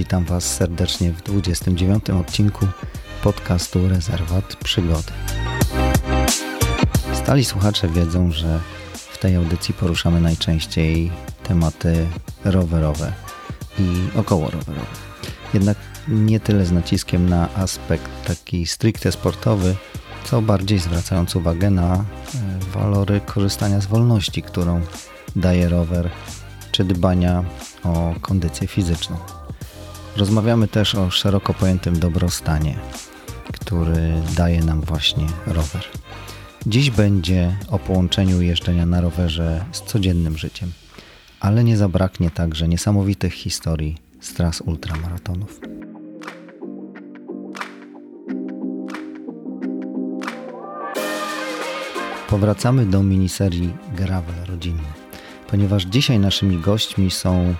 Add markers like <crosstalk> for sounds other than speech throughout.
Witam Was serdecznie w 29 odcinku podcastu Rezerwat Przygody. Stali słuchacze wiedzą, że w tej audycji poruszamy najczęściej tematy rowerowe i około rowerowe. Jednak nie tyle z naciskiem na aspekt taki stricte sportowy, co bardziej zwracając uwagę na e, walory korzystania z wolności, którą daje rower, czy dbania o kondycję fizyczną. Rozmawiamy też o szeroko pojętym dobrostanie, który daje nam właśnie rower. Dziś będzie o połączeniu jeżdżenia na rowerze z codziennym życiem, ale nie zabraknie także niesamowitych historii z tras ultramaratonów. Powracamy do miniserii Gravel Rodzinny, ponieważ dzisiaj naszymi gośćmi są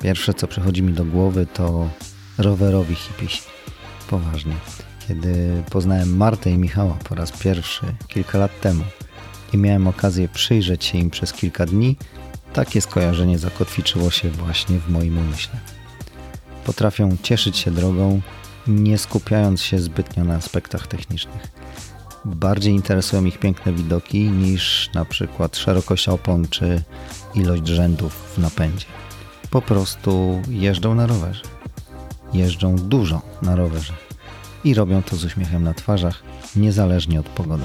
pierwsze co przychodzi mi do głowy to rowerowi hipisi. Poważnie. Kiedy poznałem Martę i Michała po raz pierwszy kilka lat temu i miałem okazję przyjrzeć się im przez kilka dni, takie skojarzenie zakotwiczyło się właśnie w moim umyśle. Potrafią cieszyć się drogą, nie skupiając się zbytnio na aspektach technicznych bardziej interesują ich piękne widoki niż na przykład szerokość opon czy ilość rzędów w napędzie. Po prostu jeżdżą na rowerze. Jeżdżą dużo na rowerze i robią to z uśmiechem na twarzach, niezależnie od pogody.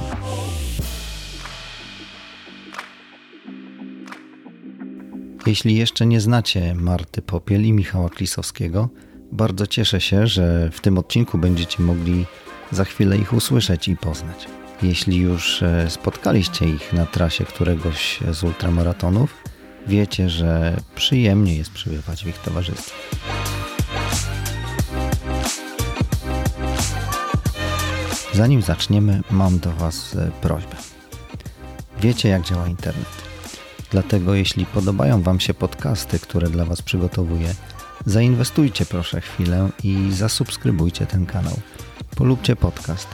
Jeśli jeszcze nie znacie Marty Popiel i Michała Klisowskiego, bardzo cieszę się, że w tym odcinku będziecie mogli za chwilę ich usłyszeć i poznać. Jeśli już e, spotkaliście ich na trasie któregoś z ultramaratonów, wiecie, że przyjemnie jest przybywać w ich towarzystwie. Zanim zaczniemy, mam do Was e, prośbę. Wiecie, jak działa internet. Dlatego, jeśli podobają Wam się podcasty, które dla Was przygotowuję, zainwestujcie proszę chwilę i zasubskrybujcie ten kanał. Polubcie podcast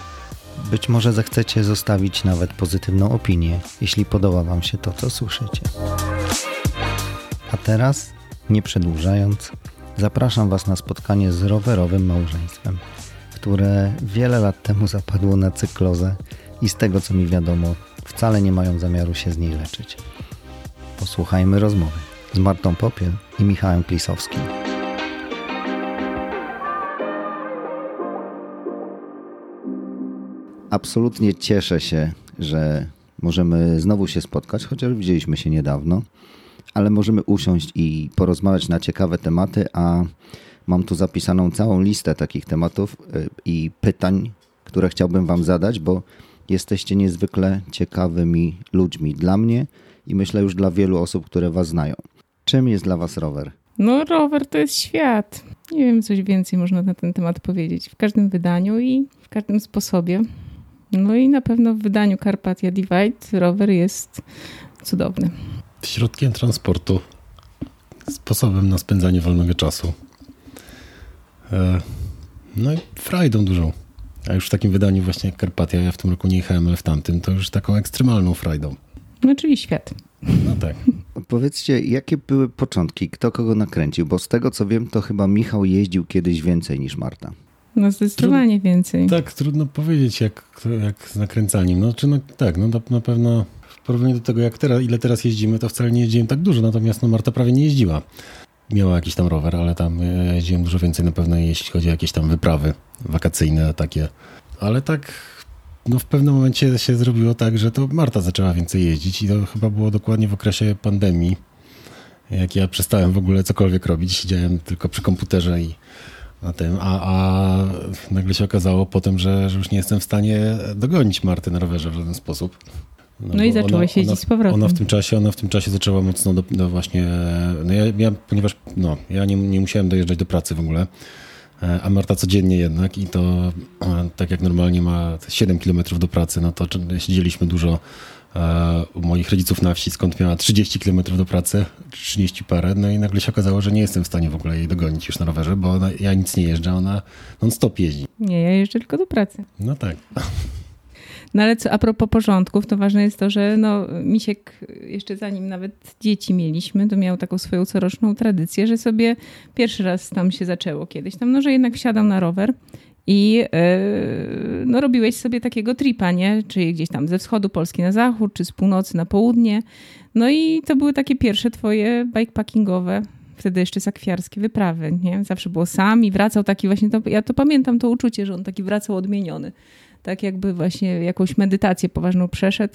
być może zechcecie zostawić nawet pozytywną opinię, jeśli podoba Wam się to, co słyszycie. A teraz, nie przedłużając, zapraszam Was na spotkanie z rowerowym małżeństwem, które wiele lat temu zapadło na cyklozę i z tego co mi wiadomo, wcale nie mają zamiaru się z niej leczyć. Posłuchajmy rozmowy z Martą Popiel i Michałem Klisowskim. Absolutnie cieszę się, że możemy znowu się spotkać, chociaż widzieliśmy się niedawno, ale możemy usiąść i porozmawiać na ciekawe tematy, a mam tu zapisaną całą listę takich tematów y, i pytań, które chciałbym Wam zadać, bo jesteście niezwykle ciekawymi ludźmi dla mnie i myślę już dla wielu osób, które Was znają. Czym jest dla Was rower? No, rower to jest świat. Nie wiem, coś więcej można na ten temat powiedzieć. W każdym wydaniu i w każdym sposobie. No i na pewno w wydaniu Carpathia Divide rower jest cudowny. Środkiem transportu, sposobem na spędzanie wolnego czasu. E, no i frajdą dużą. A już w takim wydaniu właśnie jak Carpathia, ja w tym roku nie jechałem, ale w tamtym, to już taką ekstremalną frajdą. No czyli świat. No tak. <laughs> Powiedzcie, jakie były początki? Kto kogo nakręcił? Bo z tego co wiem, to chyba Michał jeździł kiedyś więcej niż Marta. No zdecydowanie więcej. Tak, trudno powiedzieć jak, jak z nakręcaniem. No, czy no, tak, no na pewno porównaniu do tego, jak teraz, ile teraz jeździmy, to wcale nie jeździłem tak dużo, natomiast no, Marta prawie nie jeździła. Miała jakiś tam rower, ale tam jeździłem dużo więcej na pewno, jeśli chodzi o jakieś tam wyprawy wakacyjne takie. Ale tak no w pewnym momencie się zrobiło tak, że to Marta zaczęła więcej jeździć i to chyba było dokładnie w okresie pandemii, jak ja przestałem w ogóle cokolwiek robić, siedziałem tylko przy komputerze i na tym, a, a nagle się okazało potem, że, że już nie jestem w stanie dogonić Marty na rowerze w żaden sposób. No, no i zaczęła siedzieć ona, z powrotem. Ona w tym czasie, ona w tym czasie zaczęła mocno do, do właśnie, no ja, ja, ponieważ no, ja nie, nie musiałem dojeżdżać do pracy w ogóle, e, a Marta codziennie jednak i to e, tak jak normalnie ma 7 km do pracy, no to siedzieliśmy dużo u moich rodziców na wsi, skąd miała 30 km do pracy, 30 parę, no i nagle się okazało, że nie jestem w stanie w ogóle jej dogonić już na rowerze, bo ona, ja nic nie jeżdżę, ona non-stop jeździ. Nie, ja jeżdżę tylko do pracy. No tak. No ale co, a propos porządków, to ważne jest to, że no, Misiek jeszcze zanim nawet dzieci mieliśmy, to miał taką swoją coroczną tradycję, że sobie pierwszy raz tam się zaczęło kiedyś tam, no że jednak wsiadał na rower i yy, no, robiłeś sobie takiego tripa, nie? Czyli gdzieś tam ze wschodu Polski na zachód, czy z północy na południe. No i to były takie pierwsze twoje bikepackingowe wtedy jeszcze sakwiarskie wyprawy, nie? Zawsze było sam i wracał taki właśnie, to, ja to pamiętam to uczucie, że on taki wracał odmieniony. Tak jakby właśnie jakąś medytację poważną przeszedł,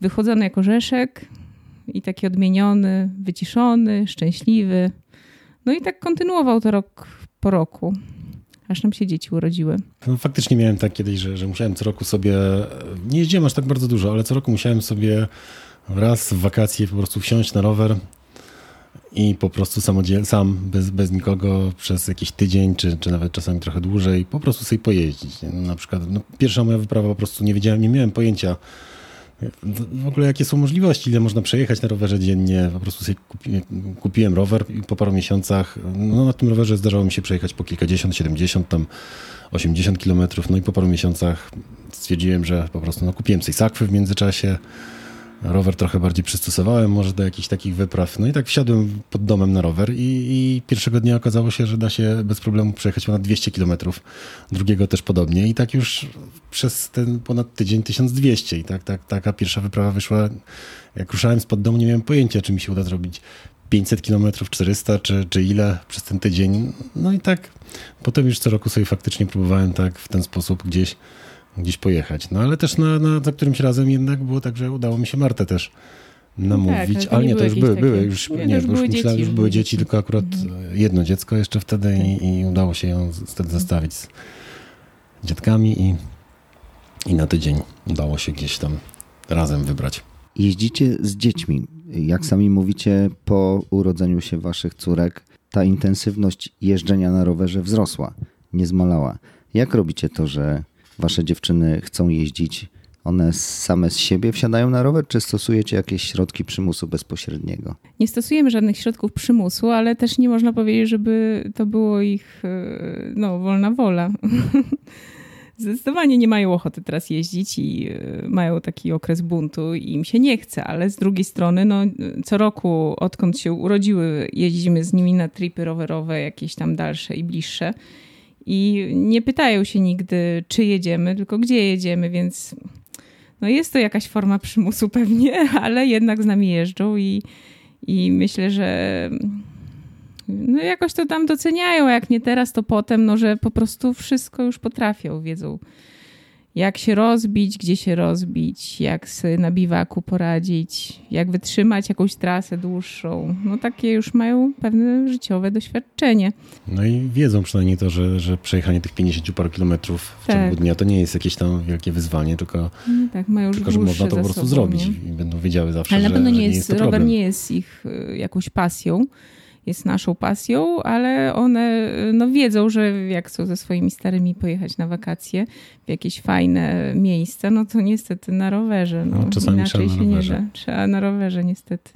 wychodzony jako rzeszek i taki odmieniony, wyciszony, szczęśliwy. No i tak kontynuował to rok po roku aż nam się dzieci urodziły. No, faktycznie miałem tak kiedyś, że, że musiałem co roku sobie, nie jeździłem aż tak bardzo dużo, ale co roku musiałem sobie raz w wakacje po prostu wsiąść na rower i po prostu samodzielnie, sam, bez, bez nikogo przez jakiś tydzień, czy, czy nawet czasami trochę dłużej, po prostu sobie pojeździć. No, na przykład no, pierwsza moja wyprawa po prostu nie wiedziałem, nie miałem pojęcia w ogóle jakie są możliwości, ile można przejechać na rowerze dziennie. Po prostu sobie kupi, kupiłem rower i po paru miesiącach, no na tym rowerze zdarzało mi się przejechać po kilkadziesiąt, siedemdziesiąt, tam 80 kilometrów. No i po paru miesiącach stwierdziłem, że po prostu no, kupiłem sobie sakwy w międzyczasie rower trochę bardziej przystosowałem może do jakichś takich wypraw. No i tak wsiadłem pod domem na rower i, i pierwszego dnia okazało się, że da się bez problemu przejechać ponad 200 km, drugiego też podobnie i tak już przez ten ponad tydzień 1200 i tak, tak, taka pierwsza wyprawa wyszła. Jak ruszałem spod domu nie miałem pojęcia, czy mi się uda zrobić 500 km, 400 czy, czy ile przez ten tydzień. No i tak potem już co roku sobie faktycznie próbowałem tak w ten sposób gdzieś gdzieś pojechać. No ale też na, na, za którymś razem jednak było tak, że udało mi się Martę też namówić. Tak, ale nie, to już były, były już, nie, nie, już, były myślałem, dzieci, już były dzieci, tylko akurat mhm. jedno dziecko jeszcze wtedy i, i, udało się ją wtedy zostawić z dziadkami i, i na tydzień udało się gdzieś tam razem wybrać. Jeździcie z dziećmi. Jak sami mówicie, po urodzeniu się waszych córek ta intensywność jeżdżenia na rowerze wzrosła, nie zmalała. Jak robicie to, że wasze dziewczyny chcą jeździć, one same z siebie wsiadają na rower, czy stosujecie jakieś środki przymusu bezpośredniego? Nie stosujemy żadnych środków przymusu, ale też nie można powiedzieć, żeby to było ich e, no, wolna wola. <laughs> Zdecydowanie nie mają ochoty teraz jeździć i e, mają taki okres buntu i im się nie chce, ale z drugiej strony, no, co roku, odkąd się urodziły, jeździmy z nimi na tripy rowerowe, jakieś tam dalsze i bliższe i nie pytają się nigdy, czy jedziemy, tylko gdzie jedziemy, więc no jest to jakaś forma przymusu pewnie, <laughs> ale jednak z nami jeżdżą i, i myślę, że no jakoś to tam doceniają, jak nie teraz, to potem, no że po prostu wszystko już potrafią, wiedzą jak się rozbić, gdzie się rozbić, jak sobie na biwaku poradzić, jak wytrzymać jakąś trasę dłuższą. No takie już mają pewne życiowe doświadczenie. No i wiedzą przynajmniej to, że, że przejechanie tych 50 paru kilometrów w tak. ciągu dnia to nie jest jakieś tam wielkie wyzwanie, tylko, no tak, mają tylko że można to po prostu sobą, zrobić nie? i będą wiedziały zawsze, Ale na pewno że, nie, jest, jest, rower problem. nie jest ich y, jakąś pasją jest naszą pasją, ale one no, wiedzą, że jak chcą ze swoimi starymi pojechać na wakacje w jakieś fajne miejsca, no to niestety na rowerze. No, no czasami inaczej się nie da. Trzeba na rowerze niestety.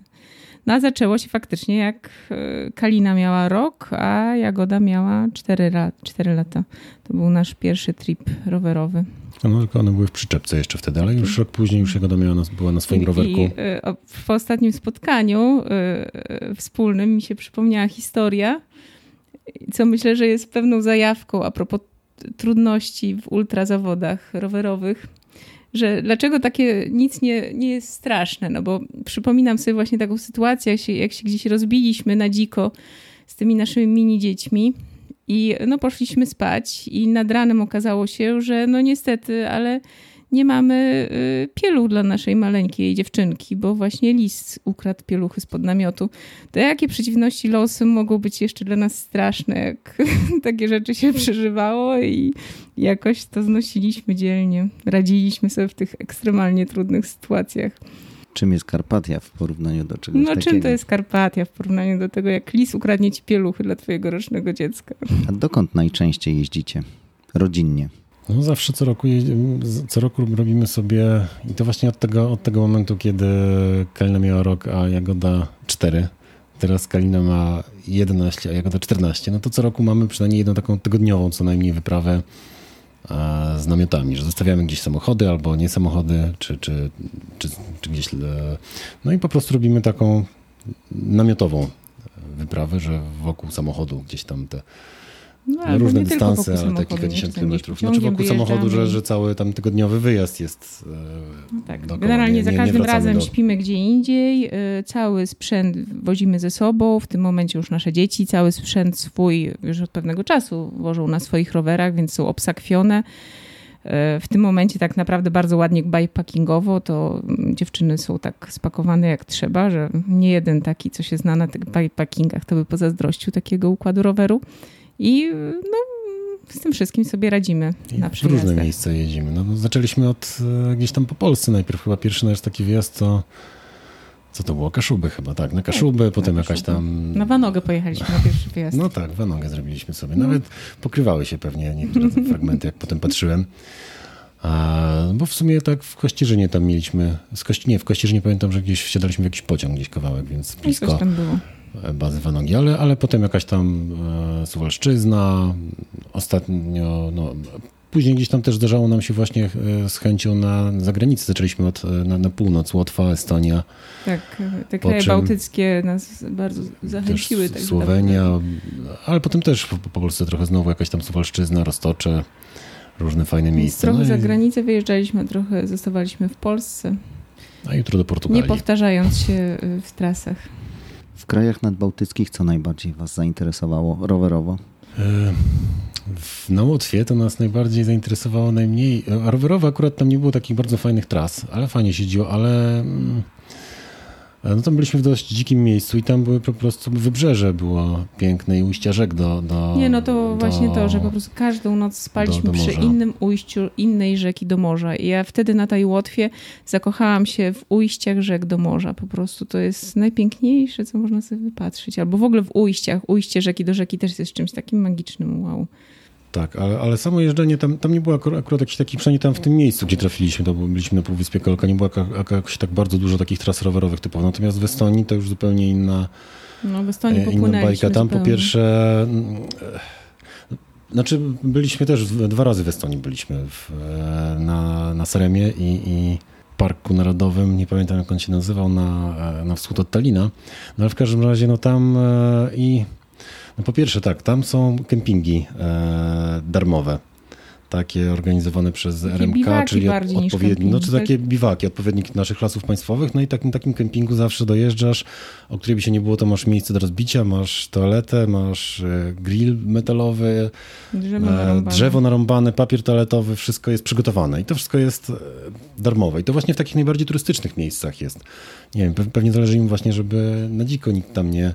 No a zaczęło się faktycznie jak e, Kalina miała rok, a Jagoda miała 4, lat, 4 lata. To był nasz pierwszy trip rowerowy. No tylko one były w przyczepce jeszcze wtedy, ale już rok później już Jagoda miała, była na swoim I, rowerku. I e, w ostatnim spotkaniu e, wspólnym mi się przypomniała historia, co myślę, że jest pewną zajawką a propos trudności w ultrazawodach rowerowych że dlaczego takie nic nie, nie jest straszne, no bo przypominam sobie właśnie taką sytuację, jak się, jak się gdzieś rozbiliśmy na dziko z tymi naszymi mini dziećmi i no poszliśmy spać i nad ranem okazało się, że no niestety, ale nie mamy y, pieluch dla naszej maleńkiej dziewczynki, bo właśnie lis ukradł pieluchy spod namiotu. To jakie przeciwności losu mogą być jeszcze dla nas straszne, jak <laughs> takie rzeczy się przeżywało i jakoś to znosiliśmy dzielnie. Radziliśmy sobie w tych ekstremalnie trudnych sytuacjach. Czym jest Karpatia w porównaniu do czegoś no, takiego? No czym to jest Karpatia w porównaniu do tego, jak lis ukradnie ci pieluchy dla twojego rocznego dziecka? A dokąd najczęściej jeździcie? Rodzinnie? No zawsze co roku, co roku robimy sobie i to właśnie od tego, od tego momentu, kiedy Kalina miała rok, a Jagoda 4. Teraz Kalina ma 11, a Jagoda 14. No to co roku mamy przynajmniej jedną taką tygodniową co najmniej wyprawę z namiotami, że zostawiamy gdzieś samochody albo nie samochody, czy, czy, czy, czy gdzieś. e, No i po prostu robimy taką namiotową wyprawę, że wokół samochodu gdzieś tam te No, różne dystanse, ale te kilkadziesiąt kilometrów. Znaczy wokół samochodu, że, że cały tam tygodniowy wyjazd jest. e, No tak. dookoła. Generalnie Nie- za nie- nie każdym wracamy razem do- śpimy gdzie indziej. y, Cały sprzęt wozimy ze sobą. W tym momencie już nasze dzieci cały sprzęt swój już od pewnego czasu wożą na swoich rowerach, więc są obsakwione. Y, W tym momencie tak naprawdę bardzo ładnie bikepackingowo to dziewczyny są tak spakowane jak trzeba, że nie jeden taki, co się zna na tych bikepackingach, to by pozazdrościł takiego układu roweru. I no, z tym wszystkim sobie radzimy I na w różne miejsca jedziemy. No, no, zaczęliśmy od e, gdzieś tam po Polsce najpierw. Chyba pierwszy nasz taki wyjazd to. Co to było? Kaszuby chyba, tak. Na Kaszuby, potem na jakaś Kaszuby. tam. Na Wanogę pojechaliśmy na pierwszy wyjazd. No tak, wanogę zrobiliśmy sobie. No. Nawet pokrywały się pewnie niektóre te fragmenty, jak potem patrzyłem. A, bo w sumie tak w Kościerzynie tam mieliśmy, z Kości, nie, w Kościerzynie pamiętam, że gdzieś wsiadaliśmy w jakiś pociąg gdzieś kawałek, więc I coś blisko tam było. Bazy Wanogi, ale, ale potem jakaś tam e, Suwalszczyzna, ostatnio, no, później gdzieś tam też zdarzało nam się właśnie e, z chęcią na zagranicę, zaczęliśmy od, e, na, na północ, Łotwa, Estonia, Tak, te kraje bałtyckie nas bardzo zachęciły. tak Słowenia, ale potem też po, po Polsce trochę znowu jakaś tam Suwalszczyzna, Roztocze, różne fajne miejsca. trochę No za i- granicę wyjeżdżaliśmy, trochę zostawaliśmy w Polsce, A jutro do Portugalii. nie powtarzając się w trasach. W krajach nadbałtyckich co najbardziej Was zainteresowało rowerowo? E, w- Na Łotwie to nas najbardziej zainteresowało najmniej. A rowerowo akurat tam nie było takich bardzo fajnych tras, ale fajnie się jeździło, ale mm, no tam byliśmy w dość dzikim miejscu i tam były po prostu wybrzeże było piękne i ujścia rzek do, do Nie, no to do, właśnie to, że po prostu każdą noc spaliśmy do przy innym ujściu innej rzeki do morza. I ja wtedy na tej Łotwie zakochałam się w ujściach rzek do morza. Po prostu to jest najpiękniejsze, co można sobie wypatrzyć. Albo w ogóle w ujściach. Ujście rzeki do rzeki też jest czymś takim magicznym. Wow. Tak, ale, ale samo jeżdżenie tam, tam nie było akurat, jakichś takich, przynajmniej tam w tym miejscu, gdzie trafiliśmy, to byliśmy na Półwyspie Kolka, nie było jak- jakoś tak bardzo dużo takich tras rowerowych typowo. Natomiast w Estonii to już zupełnie inna, No w Estonii E, inna bajka. Tam po pierwsze, mm, znaczy byliśmy też, dwa razy w Estonii byliśmy, w, e, na, na Seremie i, i Parku Narodowym, nie pamiętam jak on się nazywał, na, e, na wschód od Talina. No ale w każdym razie, no tam i no po pierwsze tak, tam są kempingi e, darmowe. Takie organizowane przez Takie RMK, czyli od, odpowiedni, no czy takie biwaki, odpowiednik naszych lasów państwowych. No i takim, takim kempingu zawsze dojeżdżasz, o której by się nie było, to masz miejsce do rozbicia, masz toaletę, masz e, grill metalowy, Drzewo e, narąbane. drzewo narąbane, papier toaletowy, wszystko jest przygotowane i to wszystko jest e, darmowe. I to właśnie w takich najbardziej turystycznych miejscach jest. Nie wiem, pe- pewnie zależy im właśnie, żeby na dziko nikt tam nie,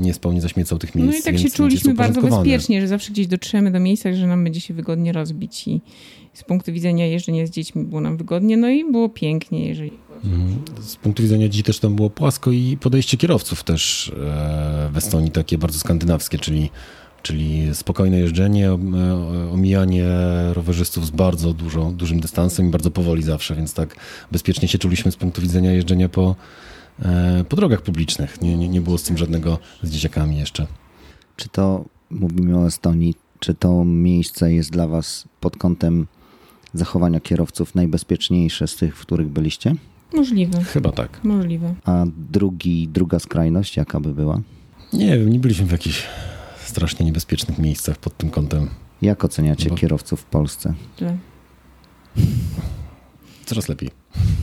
nie spał, nie zaśmiecał tych miejsc. No i tak się czuliśmy bardzo bezpiecznie, że zawsze gdzieś dotrzemy do miejsca, że nam będzie się wygodnie rozbić i z punktu widzenia jeżdżenia z dziećmi było nam wygodnie, no i było pięknie, jeżeli... Mhm. Z punktu widzenia dzieci też tam było płasko i podejście kierowców też e, w Estonii takie bardzo skandynawskie, czyli, czyli spokojne jeżdżenie, e, omijanie rowerzystów z bardzo dużo, dużym dystansem i bardzo powoli zawsze, więc tak bezpiecznie się czuliśmy z punktu widzenia jeżdżenia po, e, po drogach publicznych. Nie, nie, nie było z tym żadnego z dzieciakami jeszcze. Czy to, mówimy o Estonii, czy to miejsce jest dla Was pod kątem zachowania kierowców najbezpieczniejsze z tych, w których byliście? Możliwe, Chyba tak. możliwe. A drugi, druga skrajność, jaka by była? Nie wiem, nie byliśmy w jakichś strasznie niebezpiecznych miejscach pod tym kątem. Jak oceniacie Bo- kierowców w Polsce? Źle. Coraz lepiej.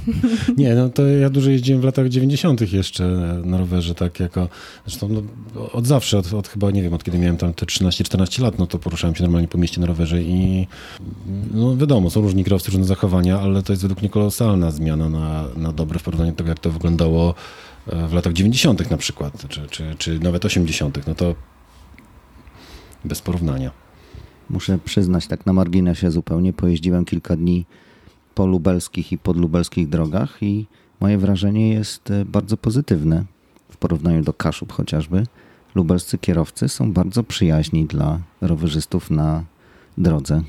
<laughs> Nie, no to ja dużo jeździłem w latach 90. jeszcze na rowerze, tak jako, zresztą no, od zawsze, od, od chyba, nie wiem, od kiedy miałem tam te 13-14 lat, no to poruszałem się normalnie po mieście na rowerze i no wiadomo, są różni kierowcy, różne zachowania, ale to jest według mnie kolosalna zmiana na, na dobre w porównaniu do tego, jak to wyglądało e, w latach 90. na przykład, czy, czy, czy nawet 80. No to bez porównania. Muszę przyznać, tak na marginesie zupełnie, pojeździłem kilka dni po lubelskich i podlubelskich drogach i moje wrażenie jest e, bardzo pozytywne w porównaniu do Kaszub chociażby. Lubelscy kierowcy są bardzo przyjaźni dla rowerzystów na drodze.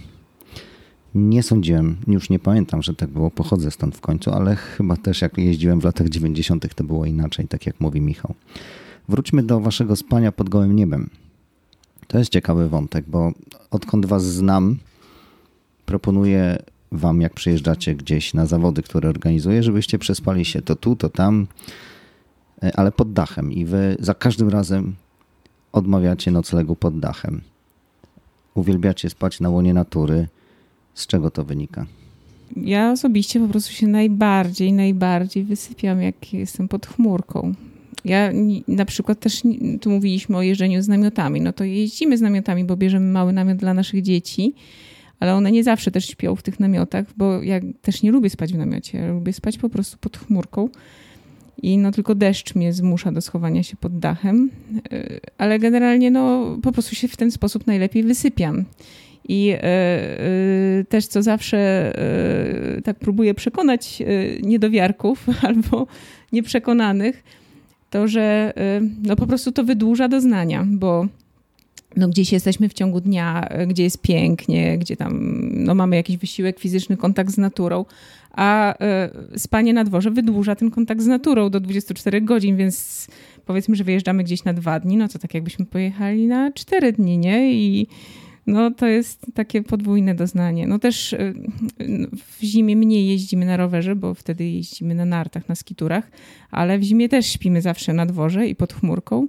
Nie sądziłem, już nie pamiętam, że tak było, pochodzę stąd w końcu, ale chyba też jak jeździłem w latach 90. to było inaczej, tak jak mówi Michał. Wróćmy do waszego spania pod gołym niebem. To jest ciekawy wątek, bo odkąd was znam, proponuję wam, jak przyjeżdżacie gdzieś na zawody, które organizuję, żebyście przespali się to tu, to tam, e, ale pod dachem. I wy za każdym razem odmawiacie noclegu pod dachem. Uwielbiacie spać na łonie natury. Z czego to wynika? Ja osobiście po prostu się najbardziej, najbardziej wysypiam, jak jestem pod chmurką. Ja na przykład też, tu mówiliśmy o jeżdżeniu z namiotami, no to jeździmy z namiotami, bo bierzemy mały namiot dla naszych dzieci, ale one nie zawsze też śpią w tych namiotach, bo ja też nie lubię spać w namiocie, ja lubię spać po prostu pod chmurką. I no tylko deszcz mnie zmusza do schowania się pod dachem, y, ale generalnie no po prostu się w ten sposób najlepiej wysypiam. I y, y, też co zawsze tak próbuję przekonać niedowiarków <laughs> albo nieprzekonanych, to że no po prostu to wydłuża doznania, bo no gdzieś jesteśmy w ciągu dnia, gdzie jest pięknie, gdzie tam no mamy jakiś wysiłek fizyczny, kontakt z naturą, a y, spanie na dworze wydłuża ten kontakt z naturą do 24 godzin, więc powiedzmy, że wyjeżdżamy gdzieś na dwa dni, no to tak jakbyśmy pojechali na cztery dni, nie? I no to jest takie podwójne doznanie. No też y, w zimie mniej jeździmy na rowerze, bo wtedy jeździmy na nartach, na skiturach, ale w zimie też śpimy zawsze na dworze i pod chmurką.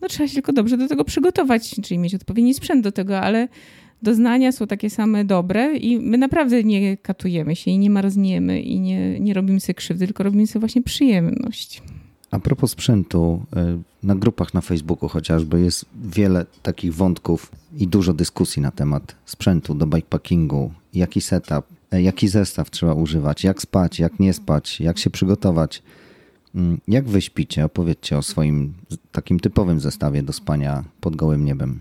No trzeba się tylko dobrze do tego przygotować, czyli mieć odpowiedni sprzęt do tego, ale doznania są takie same dobre i my naprawdę nie katujemy się i nie marzniemy i nie, nie robimy sobie krzywdy, tylko robimy sobie właśnie przyjemność. A propos sprzętu, e, na grupach na Facebooku chociażby jest wiele takich wątków i dużo dyskusji na temat sprzętu do bikepackingu, jaki setup, e, jaki zestaw trzeba używać, jak spać, jak nie spać, jak się przygotować. Mm, jak wy śpicie? Opowiedzcie o swoim takim typowym zestawie do spania pod gołym niebem.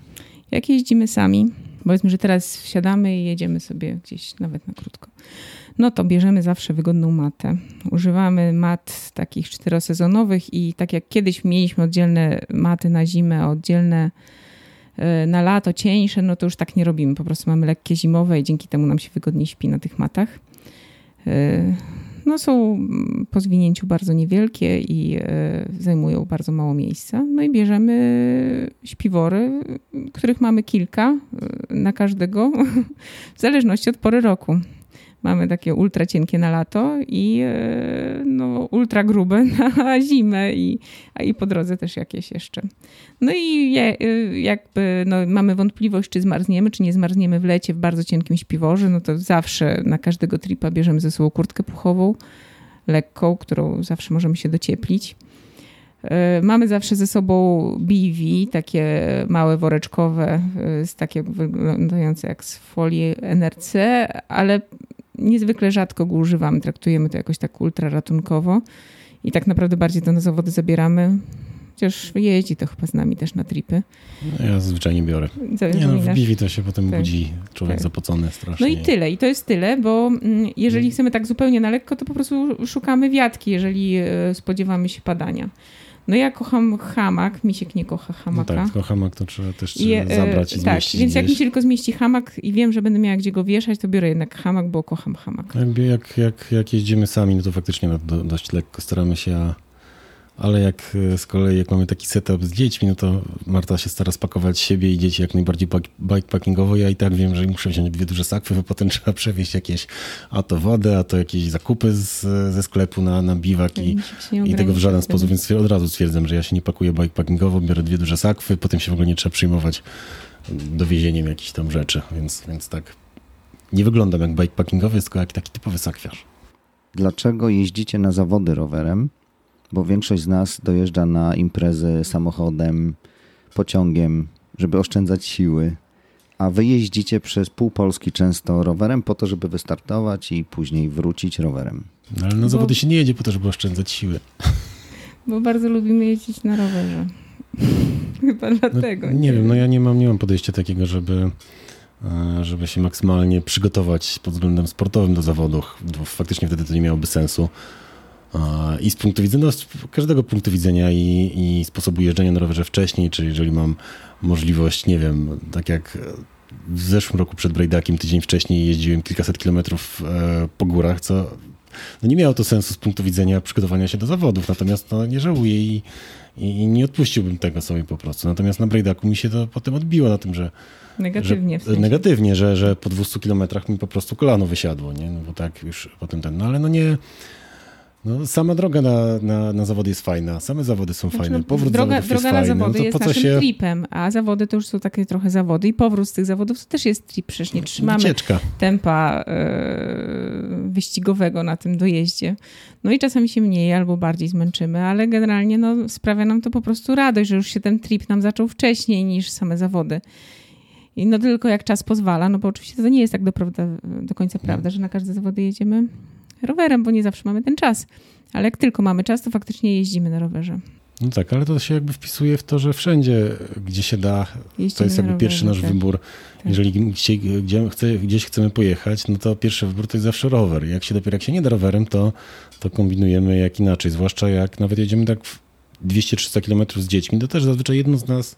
Jak jeździmy sami, powiedzmy, że teraz wsiadamy i jedziemy sobie gdzieś nawet na krótko, no to bierzemy zawsze wygodną matę. Używamy mat takich czterosezonowych i tak jak kiedyś mieliśmy oddzielne maty na zimę, oddzielne e, na lato, cieńsze, no to już tak nie robimy. Po prostu mamy lekkie zimowe i dzięki temu nam się wygodniej śpi na tych matach. No są po zwinięciu bardzo niewielkie i e, zajmują bardzo mało miejsca. No i bierzemy śpiwory, których mamy kilka e, na każdego, <laughs> w zależności od pory roku. Mamy takie ultra cienkie na lato i e, no, ultra grube <laughs> na zimę i, i po drodze też jakieś jeszcze. No i jakby no, mamy wątpliwość, czy zmarzniemy, czy nie zmarzniemy w lecie w bardzo cienkim śpiworze, no to zawsze na każdego tripa bierzemy ze sobą kurtkę puchową, lekką, którą zawsze możemy się docieplić. E, mamy zawsze ze sobą BV, takie małe woreczkowe, z takie wyglądające jak z folii NRC, ale niezwykle rzadko go używamy. Traktujemy to jakoś tak ultra ratunkowo i tak naprawdę bardziej to na zawody zabieramy. Chociaż jeździ to chyba z nami też na tripy. No ja zwyczajnie biorę. Nie no, w biwi to się potem tak. budzi człowiek tak. zapocony strasznie. No i tyle. I to jest tyle, bo mm, jeżeli mm. chcemy tak zupełnie na lekko, to po prostu szukamy wiatki, jeżeli e, spodziewamy się padania. No ja kocham hamak, Misiek nie kocha hamaka. No tak, tylko hamak to trzeba też I, e, zabrać i Tak, więc jak mi się tylko zmieści hamak i wiem, że będę miała gdzie go wieszać, to biorę jednak hamak, bo kocham hamak. Jakby jak, jak, jak jeździmy sami, no to faktycznie no, dość lekko staramy się, ale jak e, z kolei jak mamy taki setup z dziećmi, no to Marta się stara spakować siebie i dzieci jak najbardziej bikepackingowo. Ja i tak wiem, że muszę wziąć dwie duże sakwy, bo potem <laughs> trzeba przewieźć jakieś a to wodę, a to jakieś zakupy z, ze sklepu na, na biwak i, i tego w żaden sposób, więc od razu stwierdzam, że ja się nie pakuję bikepackingowo, biorę dwie duże sakwy, potem się w ogóle nie trzeba przyjmować dowiezieniem jakichś tam rzeczy, więc, więc tak nie wyglądam jak bikepackingowy, tylko jak taki typowy sakwiarz. Dlaczego jeździcie na zawody rowerem? Bo większość z nas dojeżdża na imprezy samochodem, pociągiem, żeby oszczędzać siły, a wy jeździcie przez pół Polski często rowerem po to, żeby wystartować i później wrócić rowerem. No, ale na zawody bo... się nie jedzie po to, żeby oszczędzać siły. Bo bardzo lubimy jeździć na rowerze. <laughs> Chyba no, dlatego. No, nie, nie wiem, no ja nie mam, nie mam podejścia takiego, żeby e, żeby się maksymalnie przygotować pod względem sportowym do zawodów. Faktycznie wtedy to nie miałoby sensu. I z punktu widzenia, no, z każdego punktu widzenia i, i sposobu jeżdżenia na rowerze wcześniej, czy jeżeli mam możliwość, nie wiem, tak jak w zeszłym roku przed Brejdakiem, tydzień wcześniej jeździłem kilkaset kilometrów e, po górach, co no nie miało to sensu z punktu widzenia przygotowania się do zawodów, natomiast no, nie żałuję i, i nie odpuściłbym tego sobie po prostu. Natomiast na Brejdaku mi się to potem odbiło na tym, że Negatywnie że, w sensie. Negatywnie, że, że po 200 kilometrach mi po prostu kolano wysiadło, nie? No bo tak już potem ten, no ale no nie... No, sama droga na, na, na zawody jest fajna, same zawody są Znaczy, fajne, no, powrót droga, zawodów droga jest na fajny. zawody no jest naszym się... tripem, a zawody to już są takie trochę zawody i powrót z tych zawodów to też jest trip, przecież nie trzymamy Wycieczka. tempa e, wyścigowego na tym dojeździe. No i czasami się mniej albo bardziej zmęczymy, ale generalnie no, sprawia nam to po prostu radość, że już się ten trip nam zaczął wcześniej niż same zawody. I no tylko jak czas pozwala, no bo oczywiście to nie jest tak do, prawda, do końca prawda, że na każde zawody jedziemy rowerem, bo nie zawsze mamy ten czas. Ale jak tylko mamy czas, to faktycznie jeździmy na rowerze. No tak, ale to się jakby wpisuje w to, że wszędzie, gdzie się da, to Jeździmy jest na jakby pierwszy rowerze, nasz tak. wybór. Jeżeli gdzie, gdzie chce, gdzieś chcemy pojechać, no to pierwszy wybór to jest zawsze rower. Jak się dopiero jak się nie da rowerem, to, to kombinujemy jak inaczej. Zwłaszcza jak nawet jedziemy tak w 200-300 km z dziećmi, to też zazwyczaj jedno z nas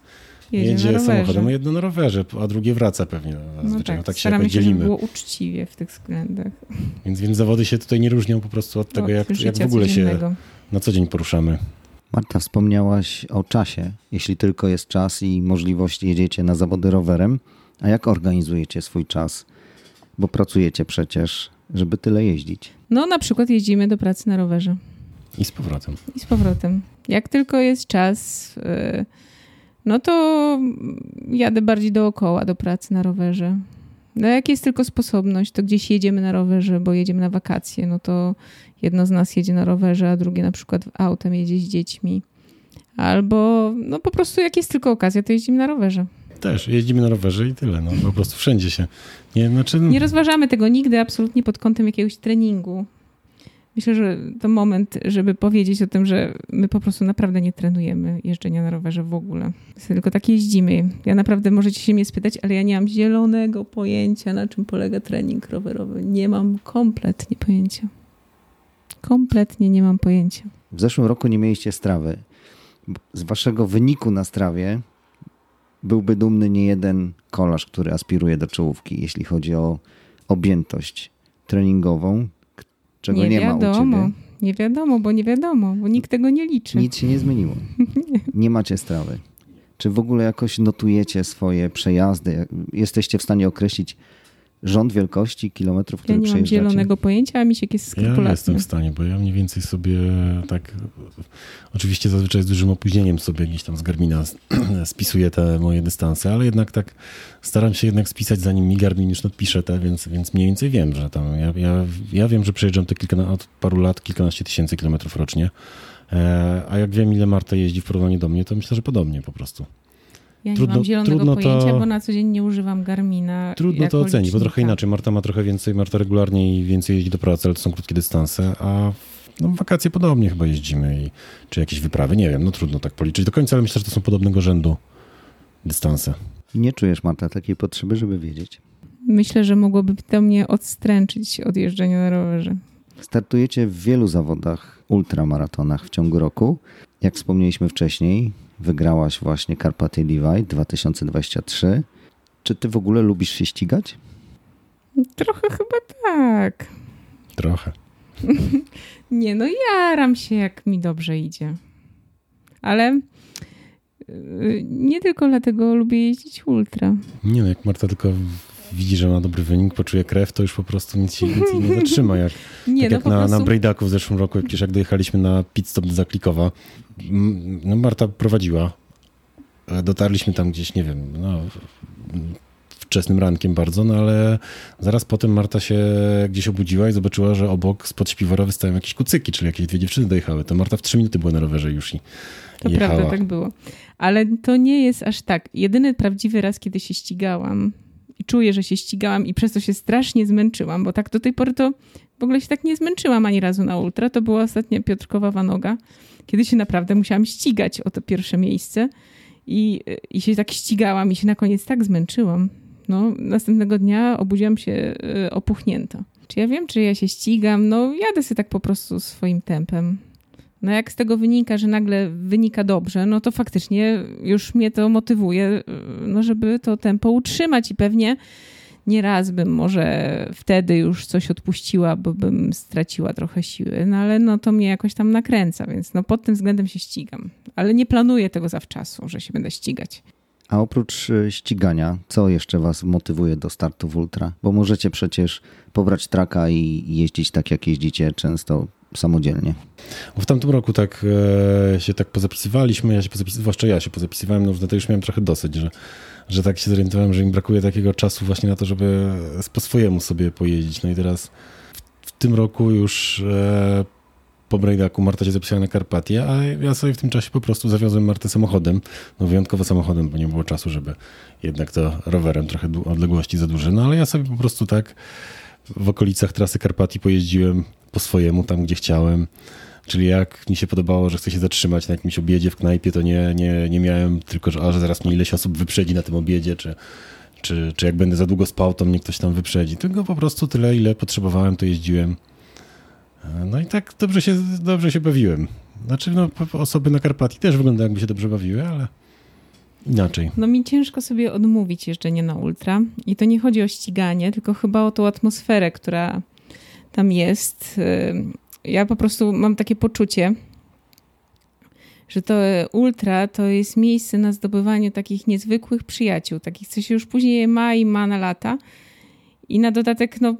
Jedzie rowerze. samochodem, a jedno na rowerze, a drugie wraca pewnie. No Zazwyczaj. tak, No tak się się, żeby dzielimy. było uczciwie w tych względach. Więc, więc zawody się tutaj nie różnią po prostu od tego, Od jak, jak w ogóle się na co dzień poruszamy. Marta, wspomniałaś o czasie. Jeśli tylko jest czas i możliwość, jedziecie na zawody rowerem. A jak organizujecie swój czas? Bo pracujecie przecież, żeby tyle jeździć. No na przykład jeździmy do pracy na rowerze I z powrotem. i z powrotem. Jak tylko jest czas, yy, no to jadę bardziej dookoła do pracy na rowerze. No jak jest tylko sposobność, to gdzieś jedziemy na rowerze, bo jedziemy na wakacje, no to jedno z nas jedzie na rowerze, a drugie na przykład autem jedzie z dziećmi. Albo no po prostu jak jest tylko okazja, to jeździmy na rowerze. Też jeździmy na rowerze i tyle. No, po prostu wszędzie się. Nie, znaczy, Nie rozważamy tego nigdy absolutnie pod kątem jakiegoś treningu. Myślę, że to moment, żeby powiedzieć o tym, że my po prostu naprawdę nie trenujemy jeżdżenia na rowerze w ogóle. Tylko tak jeździmy. Ja naprawdę możecie się mnie spytać, ale ja nie mam zielonego pojęcia, na czym polega trening rowerowy. Nie mam kompletnie pojęcia. Kompletnie nie mam pojęcia. W zeszłym roku nie mieliście strawy. Z waszego wyniku na strawie byłby dumny nie jeden kolarz, który aspiruje do czołówki, jeśli chodzi o objętość treningową, czego nie, ma u wiadomo. ciebie. Nie wiadomo, bo nie wiadomo, bo nikt tego nie liczy. Nic się nie zmieniło. <laughs> Nie macie strawy. Czy w ogóle jakoś notujecie swoje przejazdy? Jesteście w stanie określić rząd wielkości kilometrów, Ja które nie mam zielonego pojęcia, a Misiek jest Ja skrupulatny. jestem w stanie, bo ja mniej więcej sobie tak, oczywiście zazwyczaj z dużym opóźnieniem sobie gdzieś tam z Garmina <clears throat> spisuję te moje dystanse, ale jednak tak staram się jednak spisać zanim mi Garmin już nadpisze te, więc, więc mniej więcej wiem, że tam, ja, ja, ja wiem, że przejeżdżam te kilka, od paru lat kilkanaście tysięcy kilometrów rocznie, e, a jak wiem ile Marta jeździ w porównaniu do mnie, to myślę, że podobnie po prostu. Ja nie Trudno- mam zielonego trudno to- pojęcia, bo na co dzień nie używam Garmina. Trudno to ocenić, bo trochę licznika. inaczej. Marta ma trochę więcej, Marta regularnie i więcej jeździ do pracy, ale to są krótkie dystanse, a no, w wakacje podobnie chyba jeździmy, i, czy jakieś wyprawy, nie wiem, no trudno tak policzyć do końca, ale myślę, że to są podobnego rzędu dystanse. I Nie czujesz, Marta, takiej potrzeby, żeby wiedzieć. Myślę, że mogłoby to mnie odstręczyć od jeżdżenia na rowerze. Startujecie w wielu zawodach, ultramaratonach w ciągu roku. Jak wspomnieliśmy wcześniej, wygrałaś właśnie Carpathia Divide 2023. Czy ty w ogóle lubisz się ścigać? Trochę chyba tak. Trochę. <laughs> Nie, no jaram się, jak mi dobrze idzie. Ale yy, nie tylko dlatego lubię jeździć ultra. Nie no, jak Marta tylko widzi, że ma dobry wynik, poczuje krew, to już po prostu nic się nic nie zatrzyma. Jak, Nie, tak no jak na, prostu... na Brejdaku w zeszłym roku, przecież jak dojechaliśmy na pit stop do Zaklikowa, no Marta prowadziła. E, Dotarliśmy tam gdzieś, nie wiem, no, wczesnym rankiem bardzo, no ale zaraz potem Marta się gdzieś obudziła i zobaczyła, że obok spod śpiwora wystają jakieś kucyki, czyli jakieś dwie dziewczyny dojechały. To Marta w trzy minuty była na rowerze już i To jechała. prawda, tak było. Ale to nie jest aż tak. Jedyny prawdziwy raz, kiedy się ścigałam i czuję, że się ścigałam i przez to się strasznie zmęczyłam, bo tak do tej pory to w ogóle się tak nie zmęczyłam ani razu na ultra. To była ostatnia Piotrkowa Wanoga, kiedy się naprawdę musiałam ścigać o to pierwsze miejsce i, i się tak ścigałam i się na koniec tak zmęczyłam. No, następnego dnia obudziłam się y, opuchnięta. Czy ja wiem, czy ja się ścigam? No, jadę sobie tak po prostu swoim tempem. No jak z tego wynika, że nagle wynika dobrze, no to faktycznie już mnie to motywuje, no żeby to tempo utrzymać i pewnie nieraz bym może wtedy już coś odpuściła, bo bym straciła trochę siły, no ale no to mnie jakoś tam nakręca, więc no pod tym względem się ścigam. Ale nie planuję tego zawczasu, że się będę ścigać. A oprócz e, ścigania, co jeszcze Was motywuje do startu w ultra? Bo możecie przecież pobrać traka i jeździć tak, jak jeździcie często samodzielnie. W tamtym roku tak e, się tak pozapisywaliśmy, ja się pozapisywałem, zwłaszcza ja się pozapisywałem, no to już miałem trochę dosyć, że, że tak się zorientowałem, że mi brakuje takiego czasu właśnie na to, żeby po swojemu sobie pojeździć. No i teraz w, w tym roku już e, po Brejdaku Marta się zapisała na Karpatię, a ja sobie w tym czasie po prostu zawiozłem Martę samochodem, no wyjątkowo samochodem, bo nie było czasu, żeby jednak to rowerem trochę odległości za duże, no ale ja sobie po prostu tak w okolicach trasy Karpatii pojeździłem po swojemu, tam gdzie chciałem. Czyli jak mi się podobało, że chcę się zatrzymać na jakimś obiedzie w knajpie, to nie, nie, nie miałem tylko, że, a, że zaraz mnie ileś osób wyprzedzi na tym obiedzie, czy, czy, czy jak będę za długo spał, to mnie ktoś tam wyprzedzi. Tylko po prostu tyle, ile potrzebowałem, to jeździłem. No i tak dobrze się, dobrze się bawiłem. Znaczy, no, osoby na Karpatii też wyglądają, jakby się dobrze bawiły, ale inaczej. No mi ciężko sobie odmówić jeżdżenie na ultra. I to nie chodzi o ściganie, tylko chyba o tą atmosferę, która tam jest. Y, ja po prostu mam takie poczucie, że to ultra to jest miejsce na zdobywanie takich niezwykłych przyjaciół, takich, co się już później ma i ma na lata. I na dodatek, no,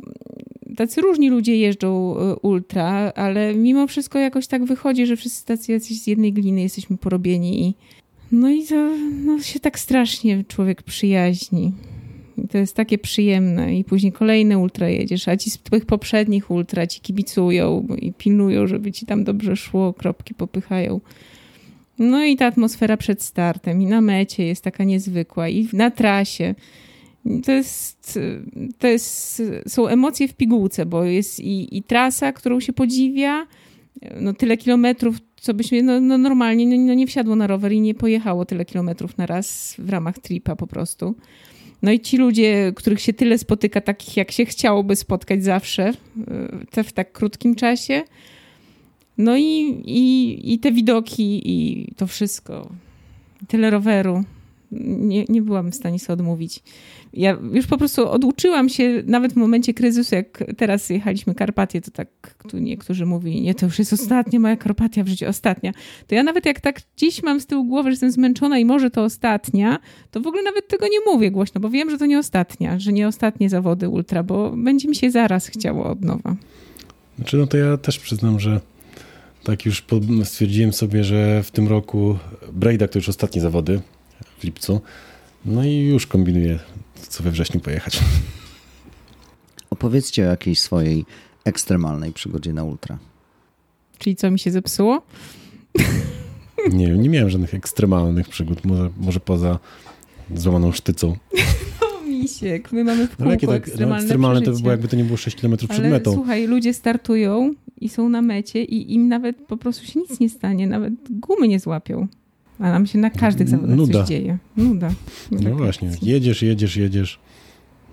tacy różni ludzie jeżdżą y, ultra, ale mimo wszystko jakoś tak wychodzi, że wszyscy tacy jacyś z jednej gliny jesteśmy porobieni i no i to no, się tak strasznie człowiek przyjaźni. To jest takie przyjemne. I później kolejne ultra jedziesz, a ci z tych poprzednich ultra ci kibicują i pilnują, żeby ci tam dobrze szło, kropki popychają. No i ta atmosfera przed startem i na mecie jest taka niezwykła i na trasie. To jest, to jest, są emocje w pigułce, bo jest i, i trasa, którą się podziwia, no tyle kilometrów, co byśmy no, no normalnie no, no, nie wsiadło na rower i nie pojechało tyle kilometrów na raz w ramach tripa po prostu. No i ci ludzie, których się tyle spotyka, takich jak się chciałoby spotkać zawsze, te w tak krótkim czasie. No i, i, i te widoki i to wszystko. Tyle roweru. Nie, nie byłam w stanie sobie odmówić ja już po prostu oduczyłam się, nawet w momencie kryzysu, jak teraz jechaliśmy Karpatię, to tak tu niektórzy mówili, nie, to już jest ostatnia moja Karpatia w życiu, ostatnia. To ja nawet jak tak dziś mam z tyłu głowy, że jestem zmęczona i może to ostatnia, to w ogóle nawet tego nie mówię głośno, bo wiem, że to nie ostatnia, że nie ostatnie zawody ultra, bo będzie mi się zaraz chciało od nowa. Znaczy, no to ja też przyznam, że tak już stwierdziłem sobie, że w tym roku Brejdak to już ostatnie zawody w lipcu. No i już kombinuję co we wrześniu pojechać. Opowiedzcie o jakiejś swojej ekstremalnej przygodzie na ultra. Czyli co mi się zepsuło? Nie nie miałem żadnych ekstremalnych przygód, może, może poza złamaną sztycą. <laughs> No misiek, my mamy w kółko no, jakie tak, no, ekstremalne, no, ekstremalne to by było jakby to nie było 6 km przed Ale metą. słuchaj, ludzie startują i są na mecie i im nawet po prostu się nic nie stanie, nawet gumy nie złapią. A nam się na każdych zawodach Nuda. coś dzieje. Nuda. No właśnie, jedziesz, jedziesz, jedziesz,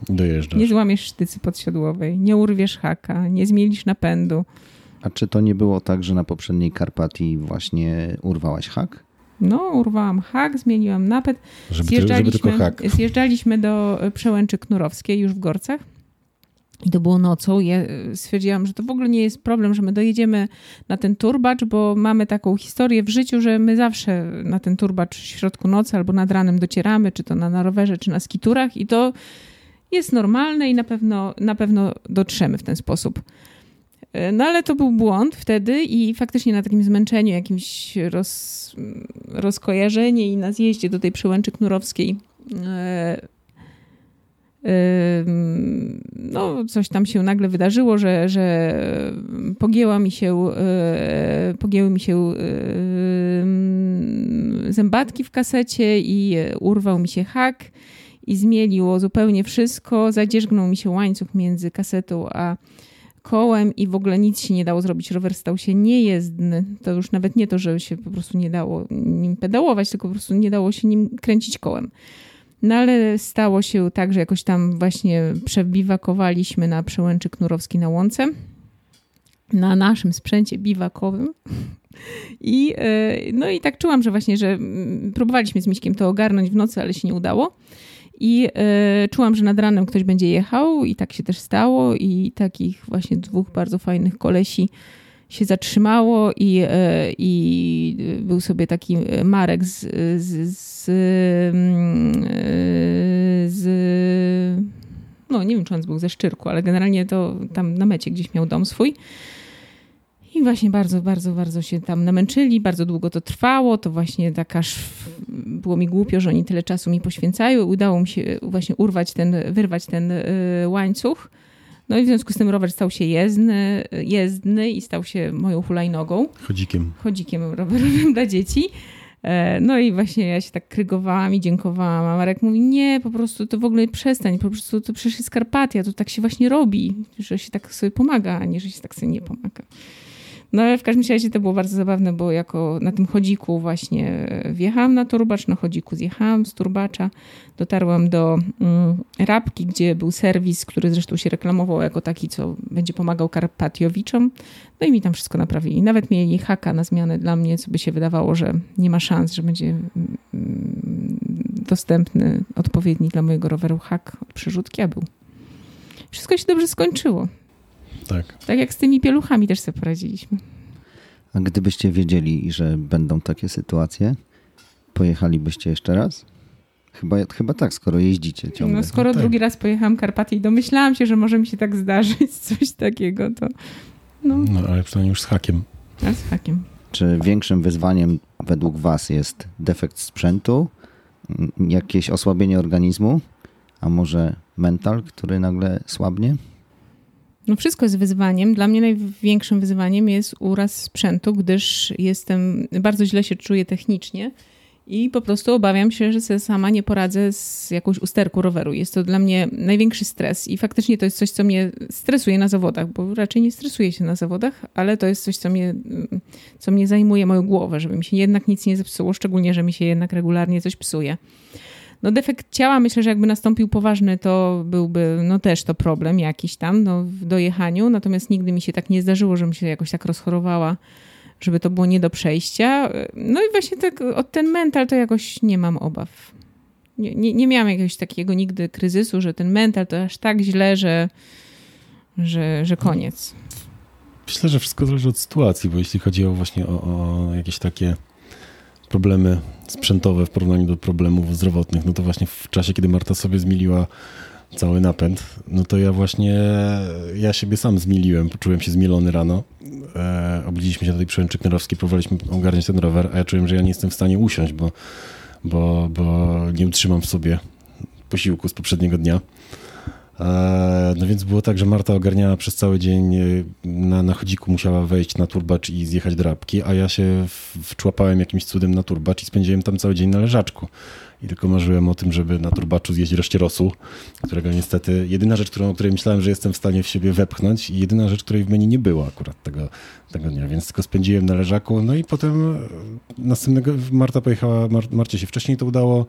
dojeżdżasz. Nie złamiesz sztycy podsiodłowej, nie urwiesz haka, nie zmielisz napędu. A czy to nie było tak, że na poprzedniej Karpatii właśnie urwałaś hak? No, urwałam hak, zmieniłam napęd. Żeby, zjeżdżaliśmy, żeby tylko hak. zjeżdżaliśmy do Przełęczy Knurowskiej już w Gorcach. I to było nocą. Ja e, stwierdziłam, że to w ogóle nie jest problem, że my dojedziemy na ten turbacz, bo mamy taką historię w życiu, że my zawsze na ten turbacz w środku nocy albo nad ranem docieramy, czy to na, na rowerze, czy na skiturach i to jest normalne i na pewno, na pewno dotrzemy w ten sposób. E, no ale to był błąd wtedy i faktycznie na takim zmęczeniu, jakimś roz, rozkojarzenie i na zjeździe do tej przełęczy knurowskiej e, no, coś tam się nagle wydarzyło, że, że pogięła mi się, e, pogięły mi się zębatki w kasecie i urwał mi się hak i zmieliło zupełnie wszystko. Zadzierzgnął mi się łańcuch między kasetą a kołem i w ogóle nic się nie dało zrobić. Rower stał się niejezdny. To już nawet nie to, że się po prostu nie dało nim pedałować, tylko po prostu nie dało się nim kręcić kołem. No ale stało się tak, że jakoś tam właśnie przebiwakowaliśmy na przełęczy Knurowski na Łące, na naszym sprzęcie biwakowym. I, e, no i tak czułam, że właśnie, że mm, próbowaliśmy z Miśkiem to ogarnąć w nocy, ale się nie udało. I y, czułam, że nad ranem ktoś będzie jechał i tak się też stało i takich właśnie dwóch bardzo fajnych kolesi się zatrzymało i, y, i był sobie taki Marek z, z, z, mm, z no nie wiem, czy on był ze Szczyrku, ale generalnie to tam na mecie gdzieś miał dom swój. I właśnie bardzo, bardzo, bardzo się tam namęczyli, bardzo długo to trwało, to właśnie tak aż było mi głupio, że oni tyle czasu mi poświęcają. Udało mi się właśnie urwać ten, wyrwać ten y, łańcuch. No i w związku z tym rower stał się jezdny, jezdny i stał się moją hulajnogą. Chodzikiem. Chodzikiem rowerowym <laughs> dla dzieci. E, no i właśnie ja się tak krygowałam i dziękowałam, a Marek mówi, nie, po prostu to w ogóle przestań, po prostu to przecież jest Karpatia, to tak się właśnie robi, że się tak sobie pomaga, a nie, że się tak sobie nie pomaga. No ale w każdym razie to było bardzo zabawne, bo jako na tym chodziku właśnie wjechałam na turbacz, na chodziku zjechałam z turbacza, dotarłam do mm, Rabki, gdzie był serwis, który zresztą się reklamował jako taki, co będzie pomagał Karpatiowiczom. No i mi tam wszystko naprawili. Nawet mieli haka na zmianę dla mnie, co by się wydawało, że nie ma szans, że będzie mm, dostępny, odpowiedni dla mojego roweru hak od przerzutki, a był. Wszystko się dobrze skończyło. Tak. Tak jak z tymi pieluchami też sobie poradziliśmy. A gdybyście wiedzieli, że będą takie sytuacje, pojechalibyście jeszcze raz? Chyba, chyba tak, skoro jeździcie ciągle. No skoro no tak. drugi raz pojechałam Karpaty i domyślałam się, że może mi się tak zdarzyć, <laughs> coś takiego, to no. No, ale przynajmniej już z hakiem. A z hakiem. Czy większym wyzwaniem według Was jest defekt sprzętu, jakieś osłabienie organizmu, a może mental, który nagle słabnie? No wszystko jest wyzwaniem. Dla mnie największym wyzwaniem jest uraz sprzętu, gdyż jestem, bardzo źle się czuję technicznie i po prostu obawiam się, że sobie sama nie poradzę z jakąś usterką roweru. Jest to dla mnie największy stres i faktycznie to jest coś, co mnie stresuje na zawodach, bo raczej nie stresuję się na zawodach, ale to jest coś, co mnie, co mnie zajmuje moją głowę, żeby mi się jednak nic nie zepsuło, szczególnie, że mi się jednak regularnie coś psuje. No defekt ciała myślę, że jakby nastąpił poważny, to byłby no też to problem jakiś tam no, w dojechaniu, natomiast nigdy mi się tak nie zdarzyło, żebym się jakoś tak rozchorowała, żeby to było nie do przejścia. No i właśnie tak od ten mental to jakoś nie mam obaw. Nie, nie, nie miałam jakiegoś takiego nigdy kryzysu, że ten mental to aż tak źle, że, że, że koniec. Myślę, że wszystko zależy od sytuacji, bo jeśli chodzi o właśnie o, o jakieś takie problemy sprzętowe w porównaniu do problemów zdrowotnych, no to właśnie w czasie, kiedy Marta sobie zmieliła cały napęd, no to ja właśnie, ja siebie sam zmieliłem, poczułem się zmielony rano. E, się do tej przełęczy Knarowskiej, próbowaliśmy ogarniać ten rower, a ja czułem, że ja nie jestem w stanie usiąść, bo, bo, bo nie utrzymam w sobie posiłku z poprzedniego dnia. E, no więc było tak, że Marta ogarniała przez cały dzień e, na, na chodziku, musiała wejść na turbacz i zjechać do Rabki, a ja się wczłapałem jakimś cudem na turbacz i spędziłem tam cały dzień na leżaczku. I tylko marzyłem o tym, żeby na turbaczu zjeść reszcie rosół, którego niestety, jedyna rzecz, którą, o której myślałem, że jestem w stanie w siebie wepchnąć i jedyna rzecz, której w menu nie było akurat tego, tego dnia, więc tylko spędziłem na leżaku. No i potem e, następnego, Marta pojechała, Mar Marcie się wcześniej to udało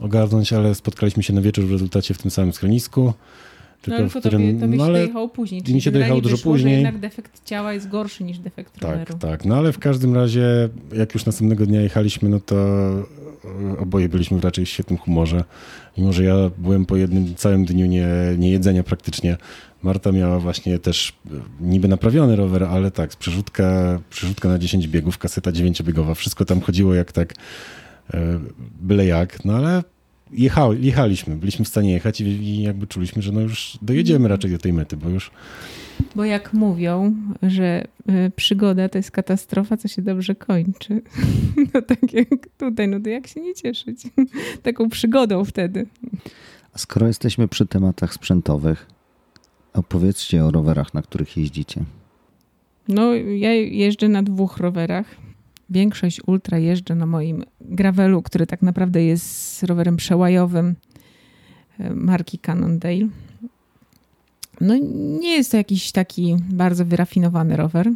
ogarnąć, ale spotkaliśmy się na wieczór w rezultacie w tym samym schronisku. Tylko no, w którym, tobie, no, ale dojechało później. Czyli mi się dojechało dużo wyszło, później. jednak defekt ciała jest gorszy niż defekt tak, roweru. Tak, no ale w każdym razie, jak już następnego dnia jechaliśmy, no to oboje byliśmy w raczej świetnym humorze. Mimo, że ja byłem po jednym całym dniu nie, nie jedzenia praktycznie. Marta miała właśnie też niby naprawiony rower, ale tak, przerzutka, przerzutka na 10 biegów, kaseta 9-biegowa. Wszystko tam chodziło jak tak e, byle jak, no ale jechaliśmy, byliśmy w stanie jechać i, i, jakby czuliśmy, że no już dojedziemy raczej do tej mety, bo już... Bo jak mówią, że y, przygoda to jest katastrofa, co się dobrze kończy. <laughs> No tak jak tutaj, no to jak się nie cieszyć <laughs> taką przygodą wtedy. A skoro jesteśmy przy tematach sprzętowych, opowiedzcie o rowerach, na których jeździcie. No, ja jeżdżę na dwóch rowerach. Większość ultra jeżdżę na moim gravelu, który tak naprawdę jest rowerem przełajowym marki Cannondale. No nie jest to jakiś taki bardzo wyrafinowany rower.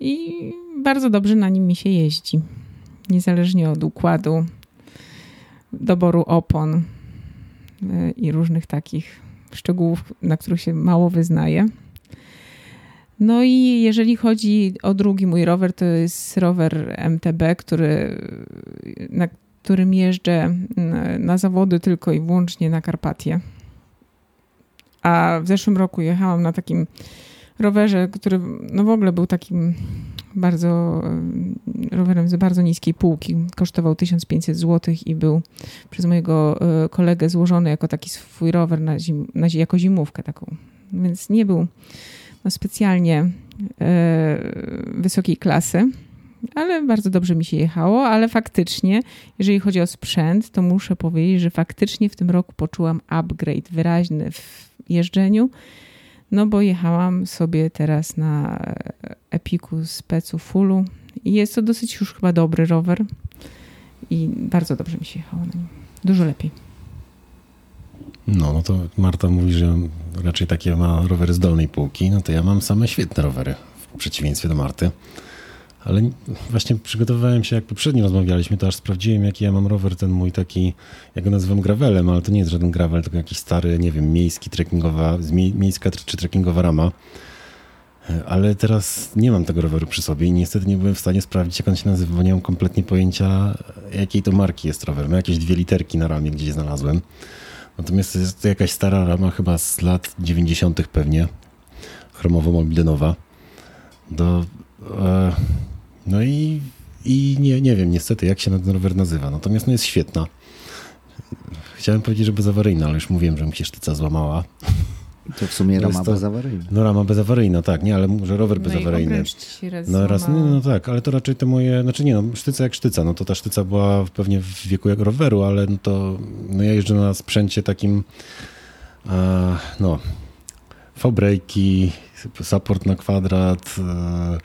I bardzo dobrze na nim mi się jeździ. Niezależnie od układu, doboru opon e, i różnych takich szczegółów, na których się mało wyznaje. No i jeżeli chodzi o drugi mój rower, to jest rower MTB, który, na którym jeżdżę mm, na zawody tylko i wyłącznie na Karpatie. A w zeszłym roku jechałam na takim rowerze, który no w ogóle był takim bardzo rowerem z bardzo niskiej półki. Kosztował 1500 zł i był przez mojego e, kolegę złożony jako taki swój rower na zim, na, jako zimówkę taką. Więc nie był specjalnie e, wysokiej klasy, ale bardzo dobrze mi się jechało, ale faktycznie, jeżeli chodzi o sprzęt, to muszę powiedzieć, że faktycznie w tym roku poczułam upgrade wyraźny w jeżdżeniu no bo jechałam sobie teraz na Epiku Specu Fullu i jest to dosyć już chyba dobry rower i bardzo dobrze mi się jechało na nim. Dużo lepiej. No, no to Marta mówi, że raczej takie ma rowery z dolnej półki, no to ja mam same świetne rowery w przeciwieństwie do Marty. Ale właśnie przygotowywałem się, jak poprzednio rozmawialiśmy, to aż sprawdziłem, jaki ja mam rower, ten mój taki, jak go nazywam gravelem, ale to nie jest żaden gravel, tylko jakiś stary, nie wiem, miejski, trekkingowa, miejska czy trekkingowa rama. Ale teraz nie mam tego roweru przy sobie i niestety nie byłem w stanie sprawdzić, jak on się nazywa, bo nie mam kompletnie pojęcia, jakiej to marki jest rower. Ma jakieś dwie literki na ramie, gdzie je znalazłem. Natomiast jest to jakaś stara rama, chyba z lat 90. pewnie, chromowo-mobilenowa. Do... E, no i, i nie, nie wiem niestety, jak się ten rower nazywa. Natomiast no jest świetna. Chciałem powiedzieć, że bezawaryjna, ale już mówiłem, że mi się sztyca złamała. To w sumie rama to, bezawaryjna. No rama bezawaryjna, tak, nie, ale że rower no bezawaryjny. I raz no raz, no, no, tak, ale to raczej te moje, znaczy nie no, sztyca jak sztyca, no to ta sztyca była pewnie w wieku jak roweru, ale no to, no ja jeżdżę na sprzęcie takim, a, no, V-brejki, support na kwadrat, e,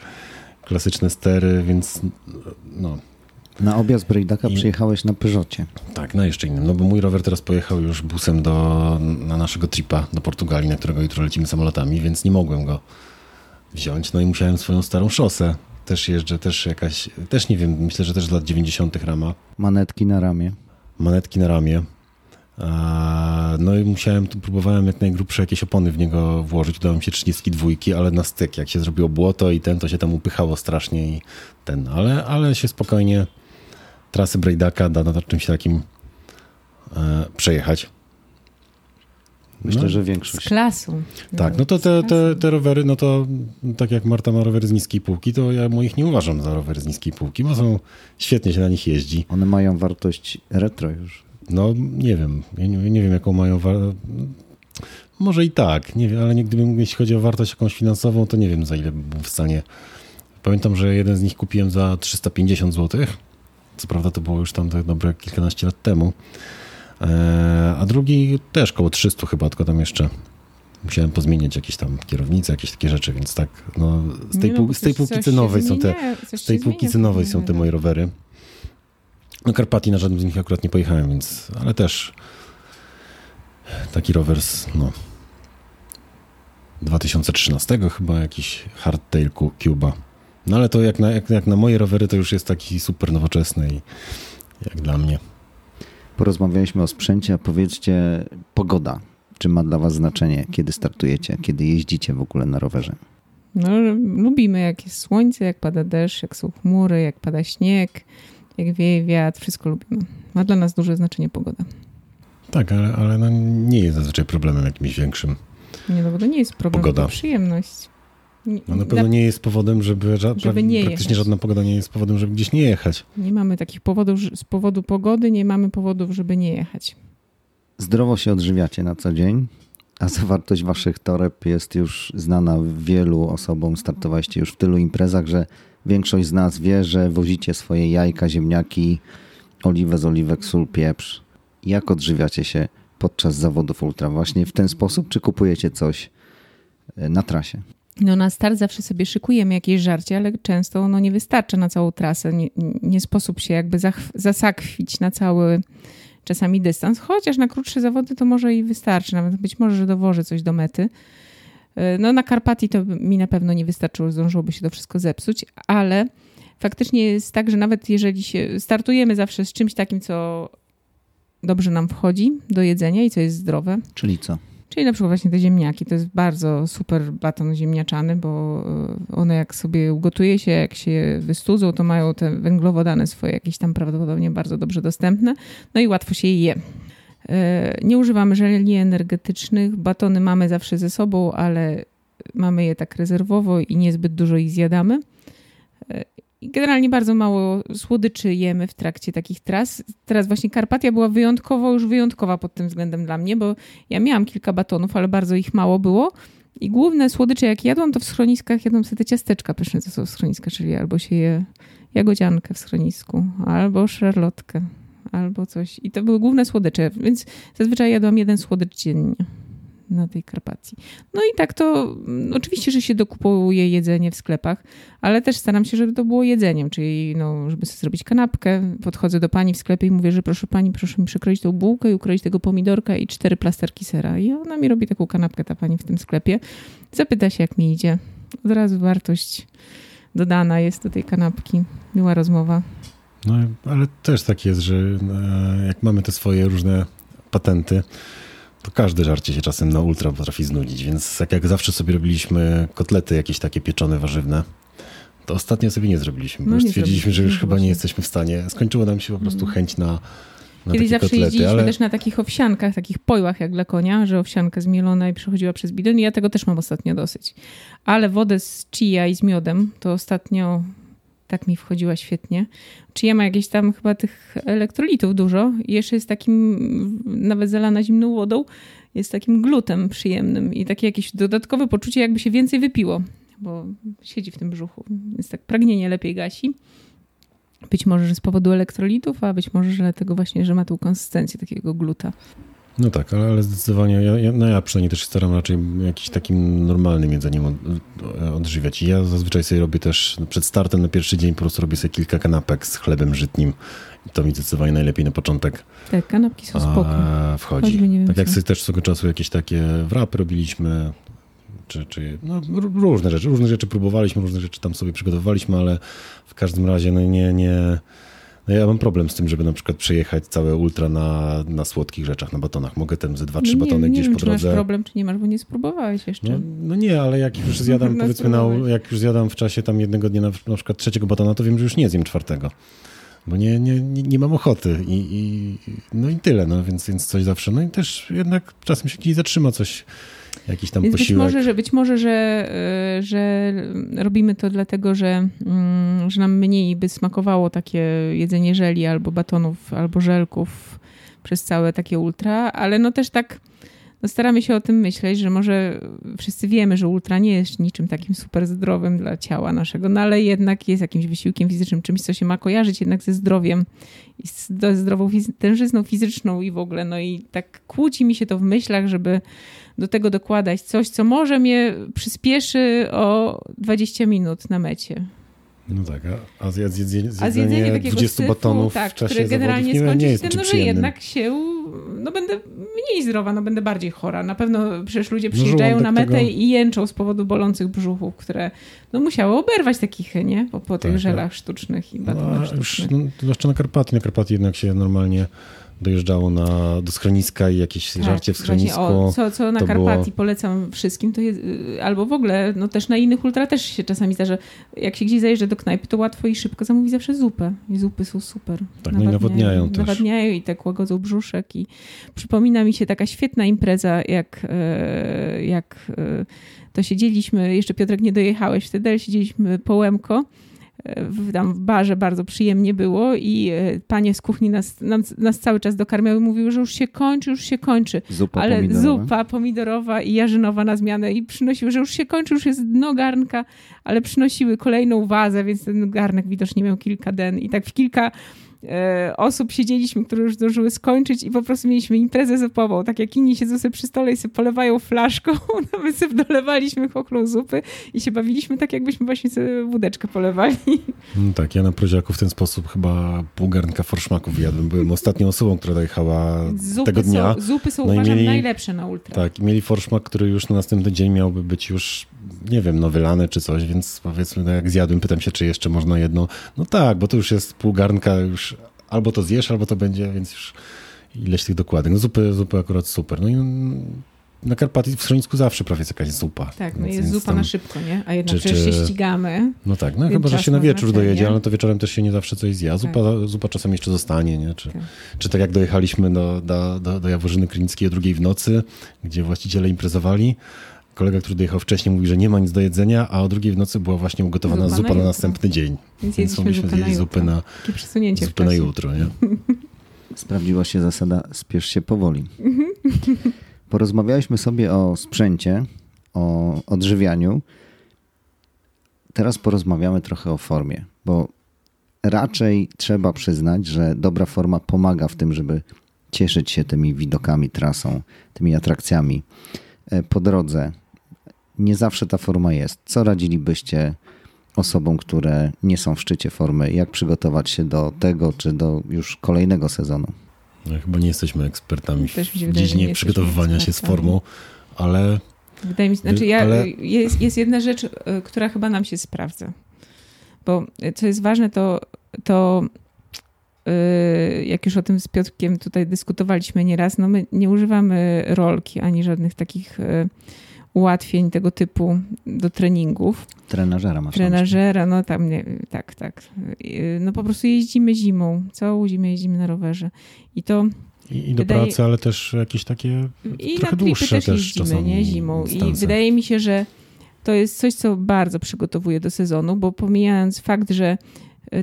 klasyczne stery, więc no. Na objazd Brejdaka I... przyjechałeś na Peugeotie. Tak, na jeszcze innym. No bo mój rower teraz pojechał już busem do, na naszego tripa do Portugalii, na którego jutro lecimy samolotami, więc nie mogłem go wziąć. No i musiałem swoją starą szosę. Też jeżdżę, też jakaś, też nie wiem, myślę, że też z lat 90. rama. Manetki na ramię. Manetki na ramię. No i musiałem, próbowałem jak najgrubsze jakieś opony w niego włożyć. Udało mi się 32, ale na styk. Jak się zrobiło błoto i ten, to się tam upychało strasznie i ten. Ale, ale się spokojnie trasy Braidaka da na czymś takim e, przejechać. Myślę, no. że większość. Z klasą. Tak, no to te, te, te rowery, no to tak jak Marta ma rowery z niskiej półki, to ja moich nie uważam za rowery z niskiej półki, bo są świetnie się na nich jeździ. One mają wartość retro już. No nie wiem, ja nie, nie wiem jaką mają wartość. Może i tak, nie wiem, ale nie, gdybym, jeśli chodzi o wartość jakąś finansową, to nie wiem za ile bym w stanie. Pamiętam, że jeden z nich kupiłem za 350 zł. Co prawda to było już tam tak dobre kilkanaście lat temu. E, a drugi też koło 300 chyba, tylko tam jeszcze musiałem pozmieniać jakieś tam kierownice, jakieś takie rzeczy, więc tak, no, z tej, pół, z tej półki cenowej są te, z tej półki cenowej są te moje rowery. No Karpatii na żadnym z nich akurat nie pojechałem, więc, ale też taki rower z, no, 2013 chyba jakiś hardtail Cuba. No ale to jak na, jak, jak na moje rowery to już jest taki super nowoczesny i jak dla mnie. Porozmawialiśmy o sprzęcie, a powiedzcie pogoda. Czy ma dla was znaczenie, kiedy startujecie, kiedy jeździcie w ogóle na rowerze? No, lubimy jak jest słońce, jak pada deszcz, jak są chmury, jak pada śnieg, jak wieje wiatr, wszystko lubimy. Ma dla nas duże znaczenie pogoda. Tak, ale, ale no nie jest zazwyczaj problemem jakimś większym. Nie, no bo to nie jest problem, pogoda. to przyjemność. No na pewno na... nie jest powodem, żeby, ża- żeby nie praktycznie jechać. żadna pogoda nie jest powodem, żeby gdzieś nie jechać. Nie mamy takich powodów, z powodu pogody nie mamy powodów, żeby nie jechać. Zdrowo się odżywiacie na co dzień, a zawartość waszych toreb jest już znana wielu osobom. Startowaliście już w tylu imprezach, że większość z nas wie, że wozicie swoje jajka, ziemniaki, oliwę z oliwek, sól, pieprz. Jak odżywiacie się podczas zawodów ultra? Właśnie w ten sposób, czy kupujecie coś e, na trasie? No na start zawsze sobie szykujemy jakieś żarcie, ale często ono nie wystarcza na całą trasę. Nie, nie sposób się jakby zasakwić na cały czasami dystans, chociaż na krótsze zawody to może i wystarczy, nawet być może, że dowożę coś do mety. E, no na Karpatii to mi na pewno nie wystarczyło, zdążyłoby się to wszystko zepsuć, ale faktycznie jest tak, że nawet jeżeli się startujemy zawsze z czymś takim, co dobrze nam wchodzi do jedzenia i co jest zdrowe. Czyli co? Czyli na przykład właśnie te ziemniaki, to jest bardzo super baton ziemniaczany, bo e, one jak sobie ugotuje się, jak się wystudzą, to mają te węglowodany swoje jakieś tam prawdopodobnie bardzo dobrze dostępne, no i łatwo się je je. E, nie używamy żeli energetycznych, batony mamy zawsze ze sobą, ale mamy je tak rezerwowo i niezbyt dużo ich zjadamy. Generalnie bardzo mało słodyczy jemy w trakcie takich tras. Teraz właśnie Karpatia była wyjątkowo, już wyjątkowa pod tym względem dla mnie, bo ja miałam kilka batonów, ale bardzo ich mało było. I główne słodycze, jak jadłam, to w schroniskach jadłam sobie te ciasteczka pyszne, co są w schroniskach, czyli albo się je jagodziankę w schronisku, albo szarlotkę, albo coś. I to były główne słodycze, więc zazwyczaj jadłam jeden słodycz dziennie na tej Karpacji. No i tak to oczywiście, że się dokupuje jedzenie w sklepach, ale też staram się, żeby to było jedzeniem, czyli no, żeby sobie zrobić kanapkę. Podchodzę do pani w sklepie i mówię, że proszę pani, proszę mi przekroić tą bułkę i ukroić tego pomidorka i cztery plasterki sera. I ona mi robi taką kanapkę, ta pani w tym sklepie. Zapyta się, jak mi idzie. Od razu wartość dodana jest do tej kanapki. Miła rozmowa. No, ale też tak jest, że e, jak mamy te swoje różne patenty, to każde żarcie się czasem na ultra potrafi znudzić, więc jak, jak zawsze sobie robiliśmy kotlety jakieś takie pieczone, warzywne, to ostatnio sobie nie zrobiliśmy, bo No już stwierdziliśmy, że już zrobiliśmy, chyba nie jesteśmy w stanie. Skończyło nam się po prostu chęć na, na Kiedyś zawsze kotlety, jeździliśmy ale też na takich owsiankach, takich pojłach jak dla konia, że owsianka zmielona i przechodziła przez bidon i ja tego też mam ostatnio dosyć. Ale wodę z chia i z miodem to ostatnio tak mi wchodziła świetnie. Chia ma jakieś tam chyba tych elektrolitów dużo jeszcze jest takim, nawet zalana zimną wodą, jest takim glutem przyjemnym i takie jakieś dodatkowe poczucie jakby się więcej wypiło, bo siedzi w tym brzuchu, więc tak pragnienie lepiej gasi. Być może, że z powodu elektrolitów, a być może, że dlatego właśnie, że ma tą konsystencję takiego gluta. No tak, ale, ale zdecydowanie, ja, ja, no ja przynajmniej też staram raczej jakimś takim normalnym jedzeniem od, odżywiać. I ja zazwyczaj sobie robię też no, przed startem na pierwszy dzień po prostu robię sobie kilka kanapek z chlebem żytnim. I to mi zdecydowanie najlepiej na początek Te kanapki są spoko. a, wchodzi. Wiem tak jak sobie też swego czasu jakieś takie wrapy robiliśmy, czy, czy no, różne rzeczy. Różne rzeczy próbowaliśmy, różne rzeczy tam sobie przygotowywaliśmy, ale w każdym razie no nie, nie, no ja mam problem z tym, żeby na przykład przejechać całe ultra na, na słodkich rzeczach, na batonach. Mogę tam ze dwa, trzy No batony nie gdzieś wiem, po czy masz drodze. problem, czy nie masz, bo nie spróbowałeś jeszcze. No, no nie, ale jak już zjadam, powiedzmy, na, jak już zjadam w czasie tam jednego dnia na, na przykład trzeciego batona, to wiem, że już nie zjem czwartego. Bo nie, nie, nie, nie mam ochoty i, i no i tyle, no więc, więc coś zawsze. No i też jednak czasem się gdzieś zatrzyma coś, jakiś tam Więc być posiłek. może, że, być może że, y, że robimy to dlatego, że, mm, że nam mniej by smakowało takie jedzenie żeli albo batonów, albo żelków przez całe takie ultra, ale no też tak no staramy się o tym myśleć, że może wszyscy wiemy, że ultra nie jest niczym takim super zdrowym dla ciała naszego, no ale jednak jest jakimś wysiłkiem fizycznym, czymś, co się ma kojarzyć jednak ze zdrowiem i ze zdrową tężyzną fizyczną i w ogóle. No i tak kłóci mi się to w myślach, żeby do tego dokładać coś, co może mnie przyspieszy o 20 minut na mecie. No tak, a, a A zjedzenie takiego 20 syfu, batonów tak, w czasie które generalnie nie, skończy nie się jest tym, czym no, że przyjemnym. jednak się, no będę mniej zdrowa, no będę bardziej chora. Na pewno przecież ludzie No, przyjeżdżają na żołądek metę tego- i jęczą z powodu bolących brzuchów, które no musiały oberwać te kichy, nie? Po, po tych Tak, żelach sztucznych i No, batonach a już, sztucznych. no, zwłaszcza na Karpaty. Na Karpaty jednak się normalnie dojeżdżało na, do schroniska i jakieś żarcie w Tak, schronisku. O, co, co na Karpatii było- polecam wszystkim, to jest, y, albo w ogóle, no też na innych ultra też się czasami zdarza. Jak się gdzieś zajeżdża do knajpy, to łatwo i szybko zamówi zawsze zupę. I zupy są super. Tak, no i nawadniają też. Nawadniają i tak łagodzą brzuszek. I przypomina mi się taka świetna impreza, jak, e, jak e, to siedzieliśmy, jeszcze Piotrek nie dojechałeś wtedy, ale siedzieliśmy po Łemko w, tam w barze bardzo przyjemnie było i e, panie z kuchni nas, nas, nas cały czas dokarmiały. Mówiły, że już się kończy, już się kończy. Zupa Ale pomidorowa. zupa pomidorowa i jarzynowa na zmianę i przynosiły, że już się kończy, już jest dno garnka, ale przynosiły kolejną wazę, więc ten garnek widocznie miał kilka den i tak w kilka osób siedzieliśmy, które już zdążyły skończyć i po prostu mieliśmy imprezę zupową. Tak jak inni siedzą sobie przy stole i sobie polewają flaszką, <laughs> no my sobie dolewaliśmy chochlą zupy i się bawiliśmy tak, jakbyśmy właśnie sobie wódeczkę polewali. No tak, ja na proziaku w ten sposób chyba pół garnka forszmaków jadłem. Byłem ostatnią osobą, która dojechała Zupy tego dnia. są, zupy są No uważam mieli- najlepsze na ultra. Tak, mieli forszmak, który już na następny dzień miałby być już, nie wiem, no wylany czy coś, więc powiedzmy, no jak zjadłem, pytam się, czy jeszcze można jedno. No tak, bo to już jest pół garnka, już albo to zjesz, albo to będzie, więc już ileś tych dokładek. No zupy, zupy akurat super. No i na Karpaty w schronisku zawsze prawie jest jakaś zupa. Tak, no jest zupa tam, na szybko, nie? A jednak czy, czy... się ścigamy. No tak, no chyba, że się na wieczór dojedzie, ale to wieczorem też się nie zawsze coś zje. A zupa, tak. zupa czasem jeszcze zostanie, nie? Czy tak. czy tak jak dojechaliśmy do, do, do, do Jaworzyny Krynickiej o drugiej w nocy, gdzie właściciele imprezowali, kolega, który dojechał wcześniej, mówi, że nie ma nic do jedzenia, a o drugiej w nocy była właśnie ugotowana zupa, zupa na, na, następny dzień. Więc, Więc mogliśmy zjeść zupę na, zupę na jutro. Nie? <laughs> Sprawdziła się zasada spiesz się powoli. Porozmawialiśmy sobie o sprzęcie, o odżywianiu. Teraz porozmawiamy trochę o formie, bo raczej trzeba przyznać, że dobra forma pomaga w tym, żeby cieszyć się tymi widokami, trasą, tymi atrakcjami e, po drodze. Nie zawsze ta forma jest. Co radzilibyście osobom, które nie są w szczycie formy? Jak przygotować się do tego, czy do już kolejnego sezonu? No, chyba nie jesteśmy ekspertami w dziedzinie przygotowywania się z formą, ale. Wydaje mi się, znaczy ja, ale... jest, jest jedna rzecz, y, która chyba nam się sprawdza. Bo y, co jest ważne, to, to y, jak już o tym z Piotrkiem tutaj dyskutowaliśmy nieraz, no my nie używamy rolki ani żadnych takich ułatwień tego typu do treningów. Trenażera masz Trenażera, no tam nie, tak, tak. No po prostu jeździmy zimą, całą zimę jeździmy na rowerze. I to i, i do wydaje... pracy, ale też jakieś takie I trochę dłuższe też, też jeździmy, nie? Zimą. Dystanse. I wydaje mi się, że to jest coś, co bardzo przygotowuje do sezonu, bo pomijając fakt, że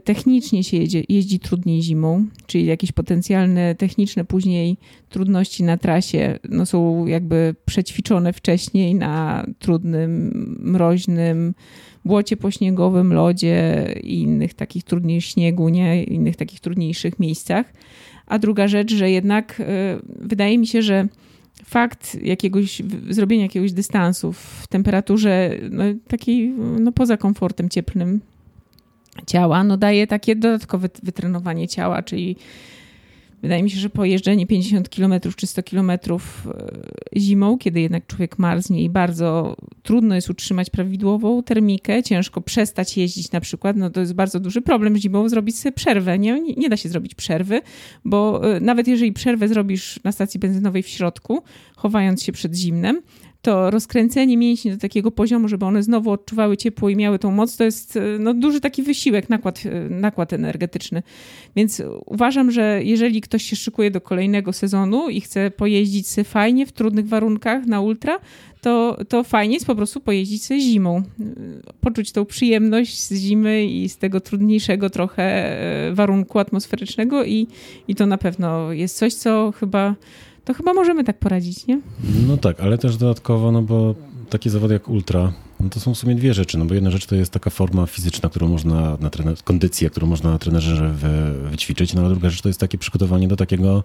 technicznie się jedzie, jeździ trudniej zimą, czyli jakieś potencjalne techniczne później trudności na trasie no są jakby przećwiczone wcześniej na trudnym, mroźnym błocie pośniegowym, lodzie i innych takich trudniejszych śniegu, nie? innych takich trudniejszych miejscach. A druga rzecz, że jednak e, wydaje mi się, że fakt jakiegoś, zrobienia jakiegoś dystansu w temperaturze no, takiej no, poza komfortem cieplnym ciała, no daje takie dodatkowe wytrenowanie ciała, czyli wydaje mi się, że pojeżdżenie 50 km czy 100 km e, zimą, kiedy jednak człowiek marznie i bardzo trudno jest utrzymać prawidłową termikę, ciężko przestać jeździć na przykład, no to jest bardzo duży problem zimą zrobić sobie przerwę. Nie, nie da się zrobić przerwy, bo e, nawet jeżeli przerwę zrobisz na stacji benzynowej w środku, chowając się przed zimnem, to rozkręcenie mięśni do takiego poziomu, żeby one znowu odczuwały ciepło i miały tą moc, to jest no, duży taki wysiłek, nakład, nakład energetyczny. Więc uważam, że jeżeli ktoś się szykuje do kolejnego sezonu i chce pojeździć sobie fajnie w trudnych warunkach na ultra, to, to fajnie jest po prostu pojeździć sobie zimą. Poczuć tą przyjemność z zimy i z tego trudniejszego trochę e, warunku atmosferycznego i, i to na pewno jest coś, co chyba to chyba możemy tak poradzić, nie? No tak, ale też dodatkowo, no bo takie zawody jak ultra, no to są w sumie dwie rzeczy. No bo jedna rzecz to jest taka forma fizyczna, którą można na trener, kondycja, którą można na trenerze wy, wyćwiczyć, no a druga rzecz to jest takie przygotowanie do takiego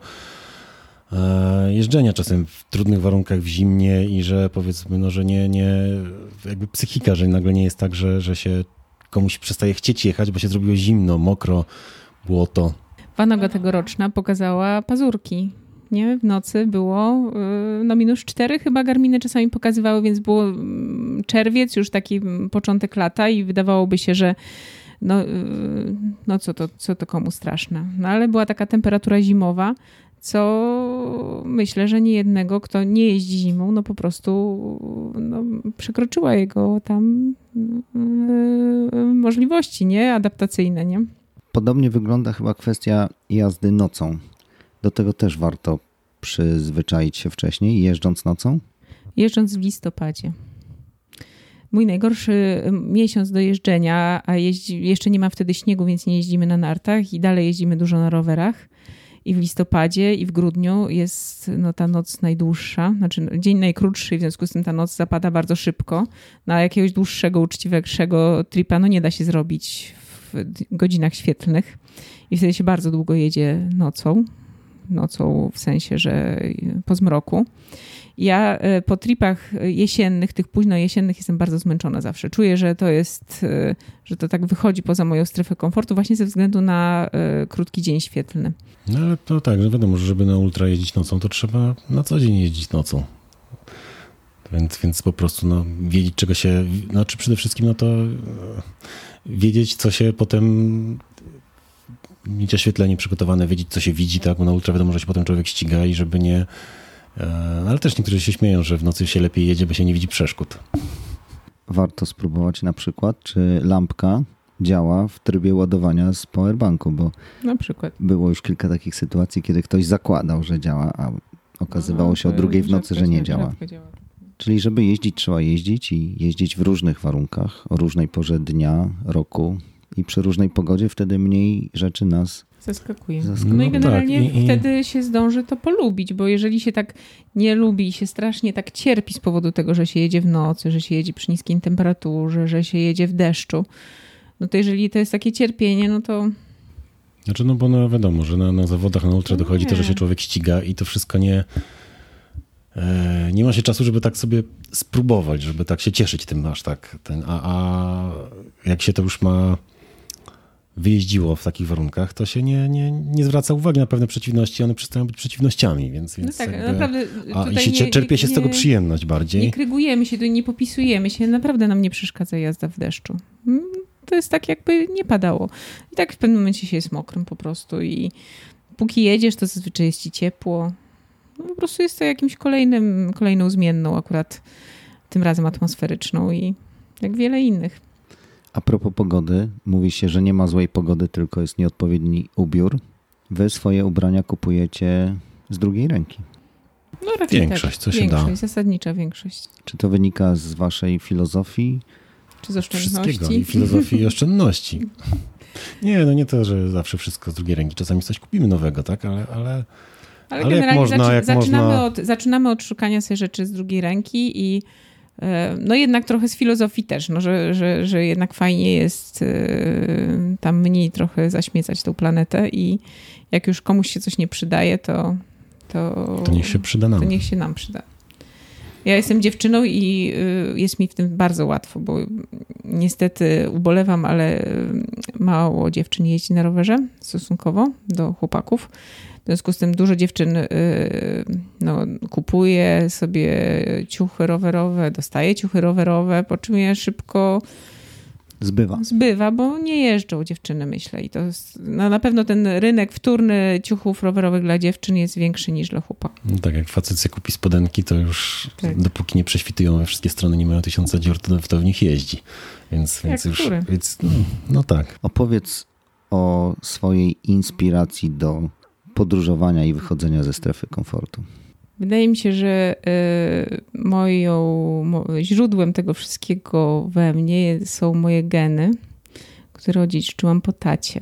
e, jeżdżenia czasem w trudnych warunkach w zimnie i że powiedzmy, no że nie, nie jakby psychika, że nagle nie jest tak, że, że się komuś przestaje chcieć jechać, bo się zrobiło zimno, mokro, błoto. Wanoga tegoroczna pokazała pazurki nie? W nocy było y, no minus 4 chyba Garminy czasami pokazywały, więc było mm, czerwiec, już taki mm, początek lata i wydawałoby się, że no, y, no co, to, co to komu straszne. No ale była taka temperatura zimowa, co myślę, że nie jednego, kto nie jeździ zimą, no po prostu no, przekroczyła jego tam yy, możliwości, nie? Adaptacyjne, nie? Podobnie wygląda chyba kwestia jazdy nocą. Do tego też warto przyzwyczaić się wcześniej, jeżdżąc nocą? Jeżdżąc w listopadzie. Mój najgorszy miesiąc do jeżdżenia, a jeździ, jeszcze nie ma wtedy śniegu, więc nie jeździmy na nartach i dalej jeździmy dużo na rowerach. I w listopadzie i w grudniu jest no, ta noc najdłuższa, znaczy dzień najkrótszy, w związku z tym ta noc zapada bardzo szybko. Na jakiegoś dłuższego, uczciwego tripa no, nie da się zrobić w godzinach świetlnych i wtedy się bardzo długo jedzie nocą nocą, w sensie, że po zmroku. Ja e, po tripach jesiennych, tych późno jesiennych jestem bardzo zmęczona zawsze. Czuję, że to jest, e, że to tak wychodzi poza moją strefę komfortu właśnie ze względu na e, krótki dzień świetlny. No ale to tak, że wiadomo, że żeby na ultra jeździć nocą, to trzeba na co dzień jeździć nocą. Więc, więc po prostu no, wiedzieć, czego się, znaczy przede wszystkim no to wiedzieć, co się potem mieć oświetlenie przygotowane, wiedzieć, co się widzi, tak? Bo na ultra wiadomo, że się potem człowiek ściga i żeby nie, E, ale też niektórzy się śmieją, że w nocy się lepiej jedzie, bo się nie widzi przeszkód. Warto spróbować na przykład, czy lampka działa w trybie ładowania z powerbanku, bo na przykład. było już kilka takich sytuacji, kiedy ktoś zakładał, że działa, a okazywało się o No, drugiej w nocy, że nie rzadko działa. Czyli żeby jeździć, trzeba jeździć i jeździć w różnych warunkach, o różnej porze dnia, roku i przy różnej pogodzie, wtedy mniej rzeczy nas Zaskakuje. zaskakuje. No i No generalnie tak, i- i- wtedy się zdąży to polubić, bo jeżeli się tak nie lubi i się strasznie tak cierpi z powodu tego, że się jedzie w nocy, że się jedzie przy niskiej temperaturze, że się jedzie w deszczu, no to jeżeli to jest takie cierpienie, no to Znaczy, no bo no wiadomo, że na, na zawodach na ultra No dochodzi to, że nie. się człowiek ściga i to wszystko nie... E, nie ma się czasu, żeby tak sobie spróbować, żeby tak się cieszyć tym aż tak. Ten, a, a jak się to już ma wyjeździło w takich warunkach, to się nie, nie, nie zwraca uwagi na pewne przeciwności, one przestają być przeciwnościami, więc, no więc tak, jakby- naprawdę A i się nie, czerpie się z nie- tego przyjemność Nie bardziej. krygujemy się, tu nie popisujemy się, naprawdę nam nie przeszkadza jazda w deszczu. Mm, To jest tak, jakby nie padało. I tak w pewnym momencie się jest mokrym po prostu i póki jedziesz, to zazwyczaj jest ci ciepło. No po prostu jest to jakimś kolejnym, kolejną zmienną akurat tym razem atmosferyczną i jak wiele innych. A propos pogody, mówi się, że nie ma złej pogody, tylko jest nieodpowiedni ubiór. Wy swoje ubrania kupujecie z drugiej ręki. No raczej Większość, tak. co się większość, da. zasadnicza większość. Czy to wynika z waszej filozofii? Czy z Wszystkiego oszczędności? i filozofii i oszczędności. <laughs> Nie, no nie to, że zawsze wszystko z drugiej ręki. Czasami coś kupimy nowego, tak? Ale, ale Ale, Ale jak generalnie można, zaczy- jak zaczynamy, można- Od, zaczynamy od szukania sobie rzeczy z drugiej ręki i no jednak trochę z filozofii też, no, że, że, że jednak fajnie jest e, tam mniej trochę zaśmiecać tą planetę i jak już komuś się coś nie przydaje, to to, to niech się przyda nam. to niech się nam przyda. Ja jestem dziewczyną i y, jest mi w tym bardzo łatwo, bo niestety ubolewam, ale mało dziewczyn jeździ na rowerze stosunkowo do chłopaków. W związku z tym dużo dziewczyn no, kupuje sobie ciuchy rowerowe, dostaje ciuchy rowerowe, po czym je szybko Zbywa. zbywa, bo nie jeżdżą dziewczyny, myślę. I to jest, no, na pewno ten rynek wtórny ciuchów rowerowych dla dziewczyn jest większy niż dla chłopaków. No tak, jak facet kupi spodenki, to już Tak. dopóki nie prześwitują we wszystkie strony, nie mają tysiąca dziur, to, to w nich jeździ. Więc, więc już. który? Więc, no, no tak. Opowiedz o swojej inspiracji do podróżowania i wychodzenia ze strefy komfortu. Wydaje mi się, że y, moją, mo, źródłem tego wszystkiego we mnie są moje geny, które odziedziczyłam po tacie.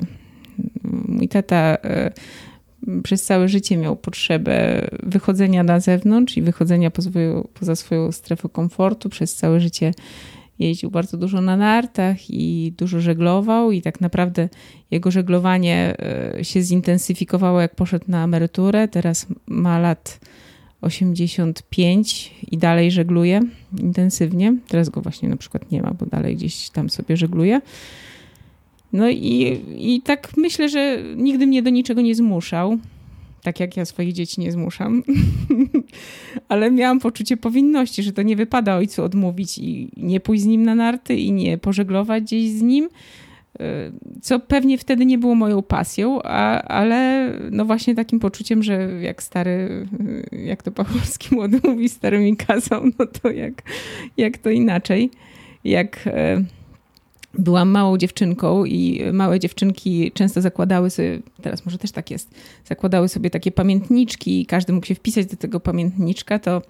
Mój tata y, przez całe życie miał potrzebę wychodzenia na zewnątrz i wychodzenia poza swoją strefę komfortu. Przez całe życie jeździł bardzo dużo na nartach i dużo żeglował i tak naprawdę jego żeglowanie y, się zintensyfikowało jak poszedł na emeryturę. Teraz ma lat 85 i dalej żegluje intensywnie. Teraz go właśnie na przykład nie ma, bo dalej gdzieś tam sobie żegluje. No i, i tak myślę, że nigdy mnie do niczego nie zmuszał. Tak jak ja swoich dzieci nie zmuszam. <laughs> Ale miałam poczucie powinności, że to nie wypada ojcu odmówić i nie pójść z nim na narty i nie pożeglować gdzieś z nim co pewnie wtedy nie było moją pasją, a, ale no właśnie takim poczuciem, że jak stary, jak to Pawłowski młody mówi, stary mi kazał, no to jak, jak to inaczej. Jak e, byłam małą dziewczynką i małe dziewczynki często zakładały sobie, teraz może też tak jest, zakładały sobie takie pamiętniczki i każdy mógł się wpisać do tego pamiętniczka, to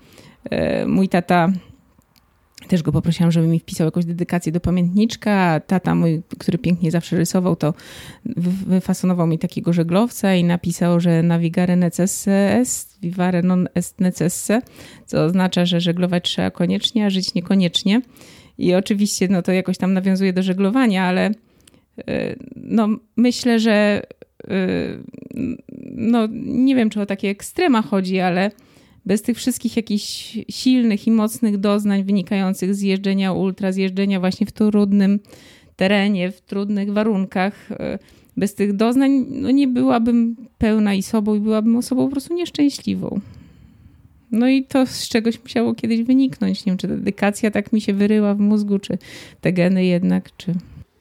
e, mój tata też go poprosiłam, żeby mi wpisał jakąś dedykację do pamiętniczka. Tata mój, który pięknie zawsze rysował, to wy- wyfasonował mi takiego żeglowca i napisał, że navigare necesse est, vivare non est necesse, co oznacza, że żeglować trzeba koniecznie, a żyć niekoniecznie. I oczywiście no to jakoś tam nawiązuje do żeglowania, ale y, no myślę, że y, no nie wiem, czy o takie ekstrema chodzi, ale bez tych wszystkich jakichś silnych i mocnych doznań wynikających z jeżdżenia ultra, z jeżdżenia właśnie w trudnym terenie, w trudnych warunkach, e, bez tych doznań no nie byłabym pełna i sobą i byłabym osobą po prostu nieszczęśliwą. No i to z czegoś musiało kiedyś wyniknąć. Nie wiem, czy dedykacja tak mi się wyryła w mózgu, czy te geny jednak, czy...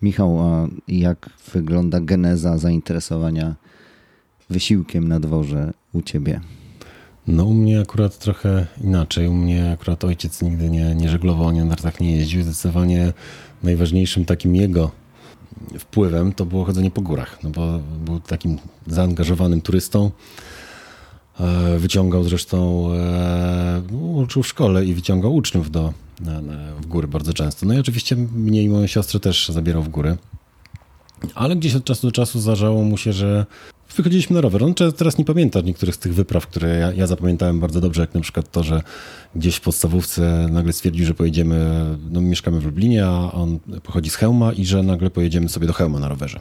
Michał, a jak wygląda geneza zainteresowania wysiłkiem na dworze u ciebie? No u mnie akurat trochę inaczej. U mnie akurat ojciec nigdy nie, nie żeglował, na nartach nie jeździł. Zdecydowanie najważniejszym takim jego wpływem to było chodzenie po górach, no bo był takim zaangażowanym turystą. E, wyciągał zresztą, e, uczył w szkole i wyciągał uczniów do, na, na, w góry bardzo często. No i oczywiście mnie i moją siostrę też zabierał w góry. Ale gdzieś od czasu do czasu zdarzało mu się, że wychodziliśmy na rower. On teraz nie pamięta niektórych z tych wypraw, które ja, ja, zapamiętałem bardzo dobrze, jak na przykład to, że gdzieś w podstawówce nagle stwierdził, że pojedziemy, no mieszkamy w Lublinie, a on pochodzi z Hełma i że nagle pojedziemy sobie do Hełma na rowerze.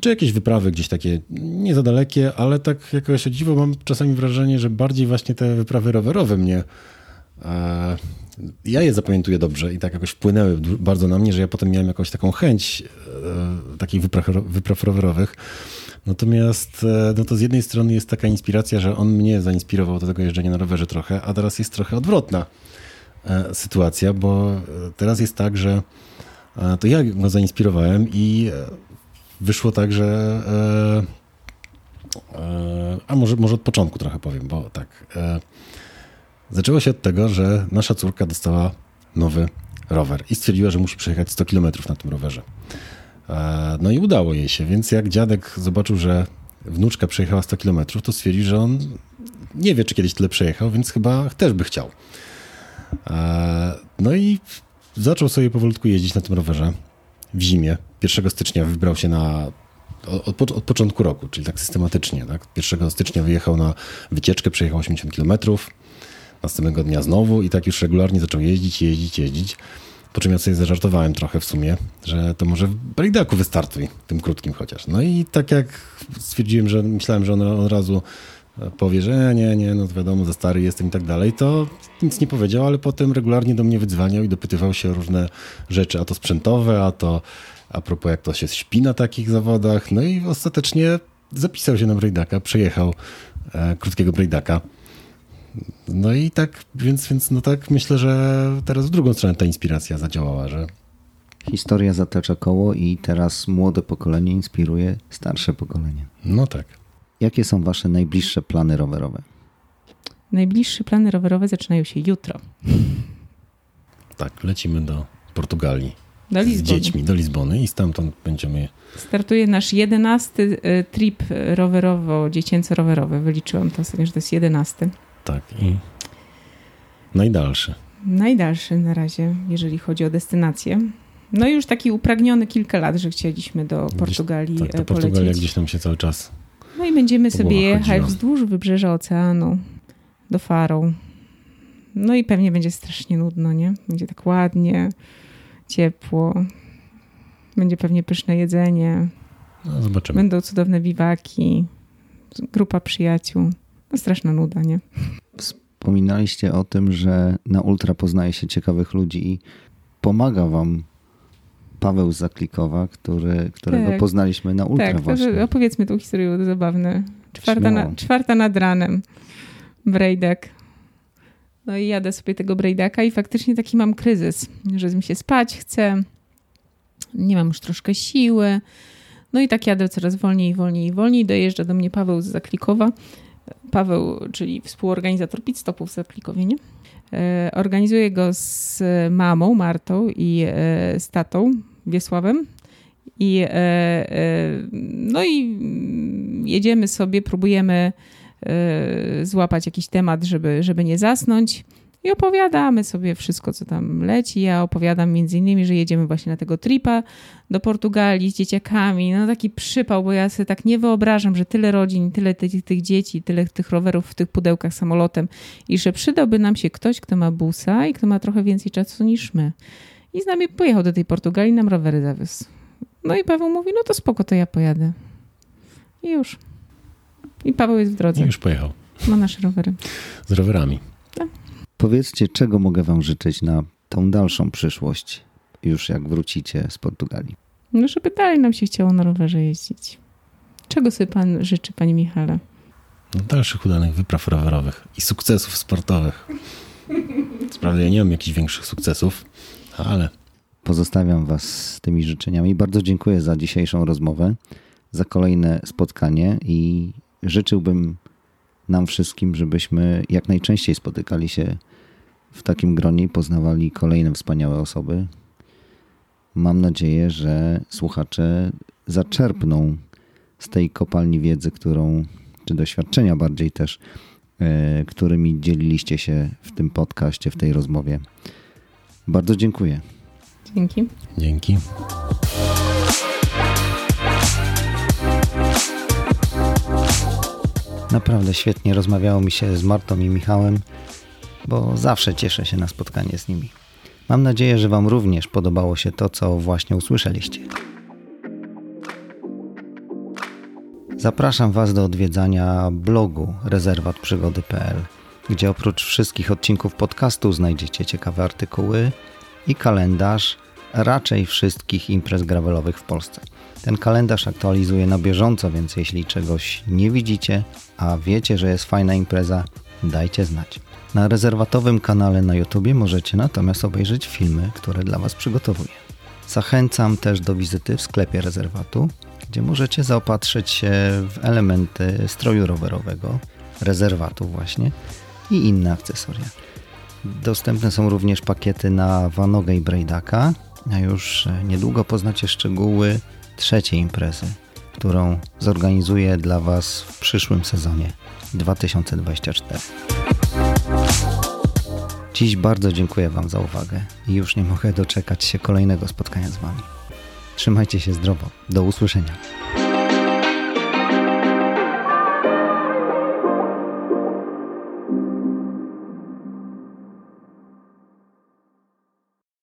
Czy jakieś wyprawy gdzieś takie nie za dalekie, ale tak jakoś dziwo mam czasami wrażenie, że bardziej właśnie te wyprawy rowerowe mnie ja je zapamiętuję dobrze i tak jakoś wpłynęły bardzo na mnie, że ja potem miałem jakąś taką chęć e, takich wypraw, rowerowych. Natomiast e, no to z jednej strony jest taka inspiracja, że on mnie zainspirował do tego jeżdżenia na rowerze trochę, a teraz jest trochę odwrotna e, sytuacja, bo teraz jest tak, że to ja go zainspirowałem i wyszło tak, że a może, może od początku trochę powiem, bo tak Zaczęło się od tego, że nasza córka dostała nowy rower i stwierdziła, że musi przejechać 100 km na tym rowerze. E, no i udało jej się, więc jak dziadek zobaczył, że wnuczka przejechała 100 km, to stwierdził, że on nie wie, czy kiedyś tyle przejechał, więc chyba też by chciał. E, no i zaczął sobie powolutku jeździć na tym rowerze w zimie. 1 stycznia wybrał się na od, od, początku roku, czyli tak systematycznie. Tak? 1 stycznia wyjechał na wycieczkę, przejechał 80 kilometrów. Następnego dnia znowu i tak już regularnie zaczął jeździć, jeździć, jeździć. Po czym ja sobie zażartowałem trochę w sumie, że to może w breakdaku wystartuj, tym krótkim chociaż. No i tak jak stwierdziłem, że myślałem, że on od razu powie, że nie, nie, no wiadomo, za stary jestem i tak dalej, to nic nie powiedział, ale potem regularnie do mnie wydzwaniał i dopytywał się o różne rzeczy, a to sprzętowe, a to a propos jak to się śpi na takich zawodach. No i ostatecznie zapisał się na breakdaka, przejechał e, krótkiego breakdaka. No i tak, więc, więc no tak myślę, że teraz w drugą stronę ta inspiracja zadziałała, że Historia zatacza koło i teraz młode pokolenie inspiruje starsze pokolenie. No tak. Jakie są wasze najbliższe plany rowerowe? Najbliższe plany rowerowe zaczynają się jutro. Tak, lecimy do Portugalii. Do Z dziećmi do Lizbony i stamtąd będziemy. Startuje nasz jedenasty e, trip rowerowo-dziecięco-rowerowy. Wyliczyłam to ostatnio, że to jest jedenasty. Tak. I najdalszy. Najdalszy na razie, jeżeli chodzi o destynację. No i już taki upragniony kilka lat, że chcieliśmy do Portugalii gdzieś, tak, to Portugalia gdzieś tam się cały czas No i będziemy sobie jechać chodziło. wzdłuż wybrzeża oceanu do Farą. No i pewnie będzie strasznie nudno, nie? Będzie tak ładnie, ciepło. Będzie pewnie pyszne jedzenie. No, zobaczymy. Będą cudowne biwaki, grupa przyjaciół. Straszna nuda, nie? Wspominaliście o tym, że na ultra poznaje się ciekawych ludzi i pomaga wam Paweł Zaklikowa, który, którego tak. poznaliśmy na ultra tak, właśnie. Tak, opowiedzmy tą historię, to zabawne. Czwarta, na, czwarta nad ranem. Brejdak. No i jadę sobie tego brejdaka i faktycznie taki mam kryzys, że mi się spać chce, nie mam już troszkę siły. No i tak jadę coraz wolniej, wolniej, wolniej. Dojeżdża do mnie Paweł z Zaklikowa Paweł, czyli współorganizator pit stopów nie? E, organizuję go z mamą Martą i e, z tatą Wiesławem. I, e, no i jedziemy sobie, próbujemy złapać jakiś temat, żeby, żeby nie zasnąć. I opowiadamy sobie wszystko, co tam leci. Ja opowiadam między innymi, że jedziemy właśnie na tego tripa do Portugalii z dzieciakami. No taki przypał, bo ja sobie tak nie wyobrażam, że tyle rodzin, tyle tych, tych dzieci, tyle tych rowerów w tych pudełkach samolotem i że przydałby nam się ktoś, kto ma busa i kto ma trochę więcej czasu niż my. I z nami pojechał do tej Portugalii, nam rowery zawiózł. No i Paweł mówi, no to spoko, to ja pojadę. I już. I Paweł jest w drodze. I już pojechał. Ma nasze rowery. Z rowerami. Powiedzcie, czego mogę Wam życzyć na tą dalszą przyszłość, już jak wrócicie z Portugalii? No, żeby dalej nam się chciało na rowerze jeździć. Czego sobie Pan życzy, Panie Michale? No, dalszych udanych wypraw rowerowych i sukcesów sportowych. Sprawdę, ja nie mam jakichś większych sukcesów, ale. Pozostawiam Was z tymi życzeniami. Bardzo dziękuję za dzisiejszą rozmowę, za kolejne spotkanie i życzyłbym nam wszystkim, żebyśmy jak najczęściej spotykali się w takim gronie poznawali kolejne wspaniałe osoby. Mam nadzieję, że słuchacze zaczerpną z tej kopalni wiedzy, którą, czy doświadczenia bardziej też, e, którymi dzieliliście się w tym podcaście, w tej rozmowie. Bardzo dziękuję. Dzięki. Dzięki. Naprawdę świetnie rozmawiało mi się z Martą i Michałem, bo zawsze cieszę się na spotkanie z nimi. Mam nadzieję, że Wam również podobało się to, co właśnie usłyszeliście. Zapraszam Was do odwiedzania blogu rezerwatprzygody.pl, gdzie oprócz wszystkich odcinków podcastu znajdziecie ciekawe artykuły i kalendarz raczej wszystkich imprez gravelowych w Polsce. Ten kalendarz aktualizuje na bieżąco, więc jeśli czegoś nie widzicie, a wiecie, że jest fajna impreza, dajcie znać. Na rezerwatowym kanale na YouTube możecie natomiast obejrzeć filmy, które dla Was przygotowuję. Zachęcam też do wizyty w sklepie rezerwatu, gdzie możecie zaopatrzyć się w elementy stroju rowerowego, rezerwatu właśnie i inne akcesoria. Dostępne są również pakiety na Vanogę i Braidaka, a już niedługo poznacie szczegóły trzeciej imprezy, którą zorganizuję dla Was w przyszłym sezonie 2024. Dziś bardzo dziękuję Wam za uwagę i już nie mogę doczekać się kolejnego spotkania z Wami. Trzymajcie się zdrowo. Do usłyszenia.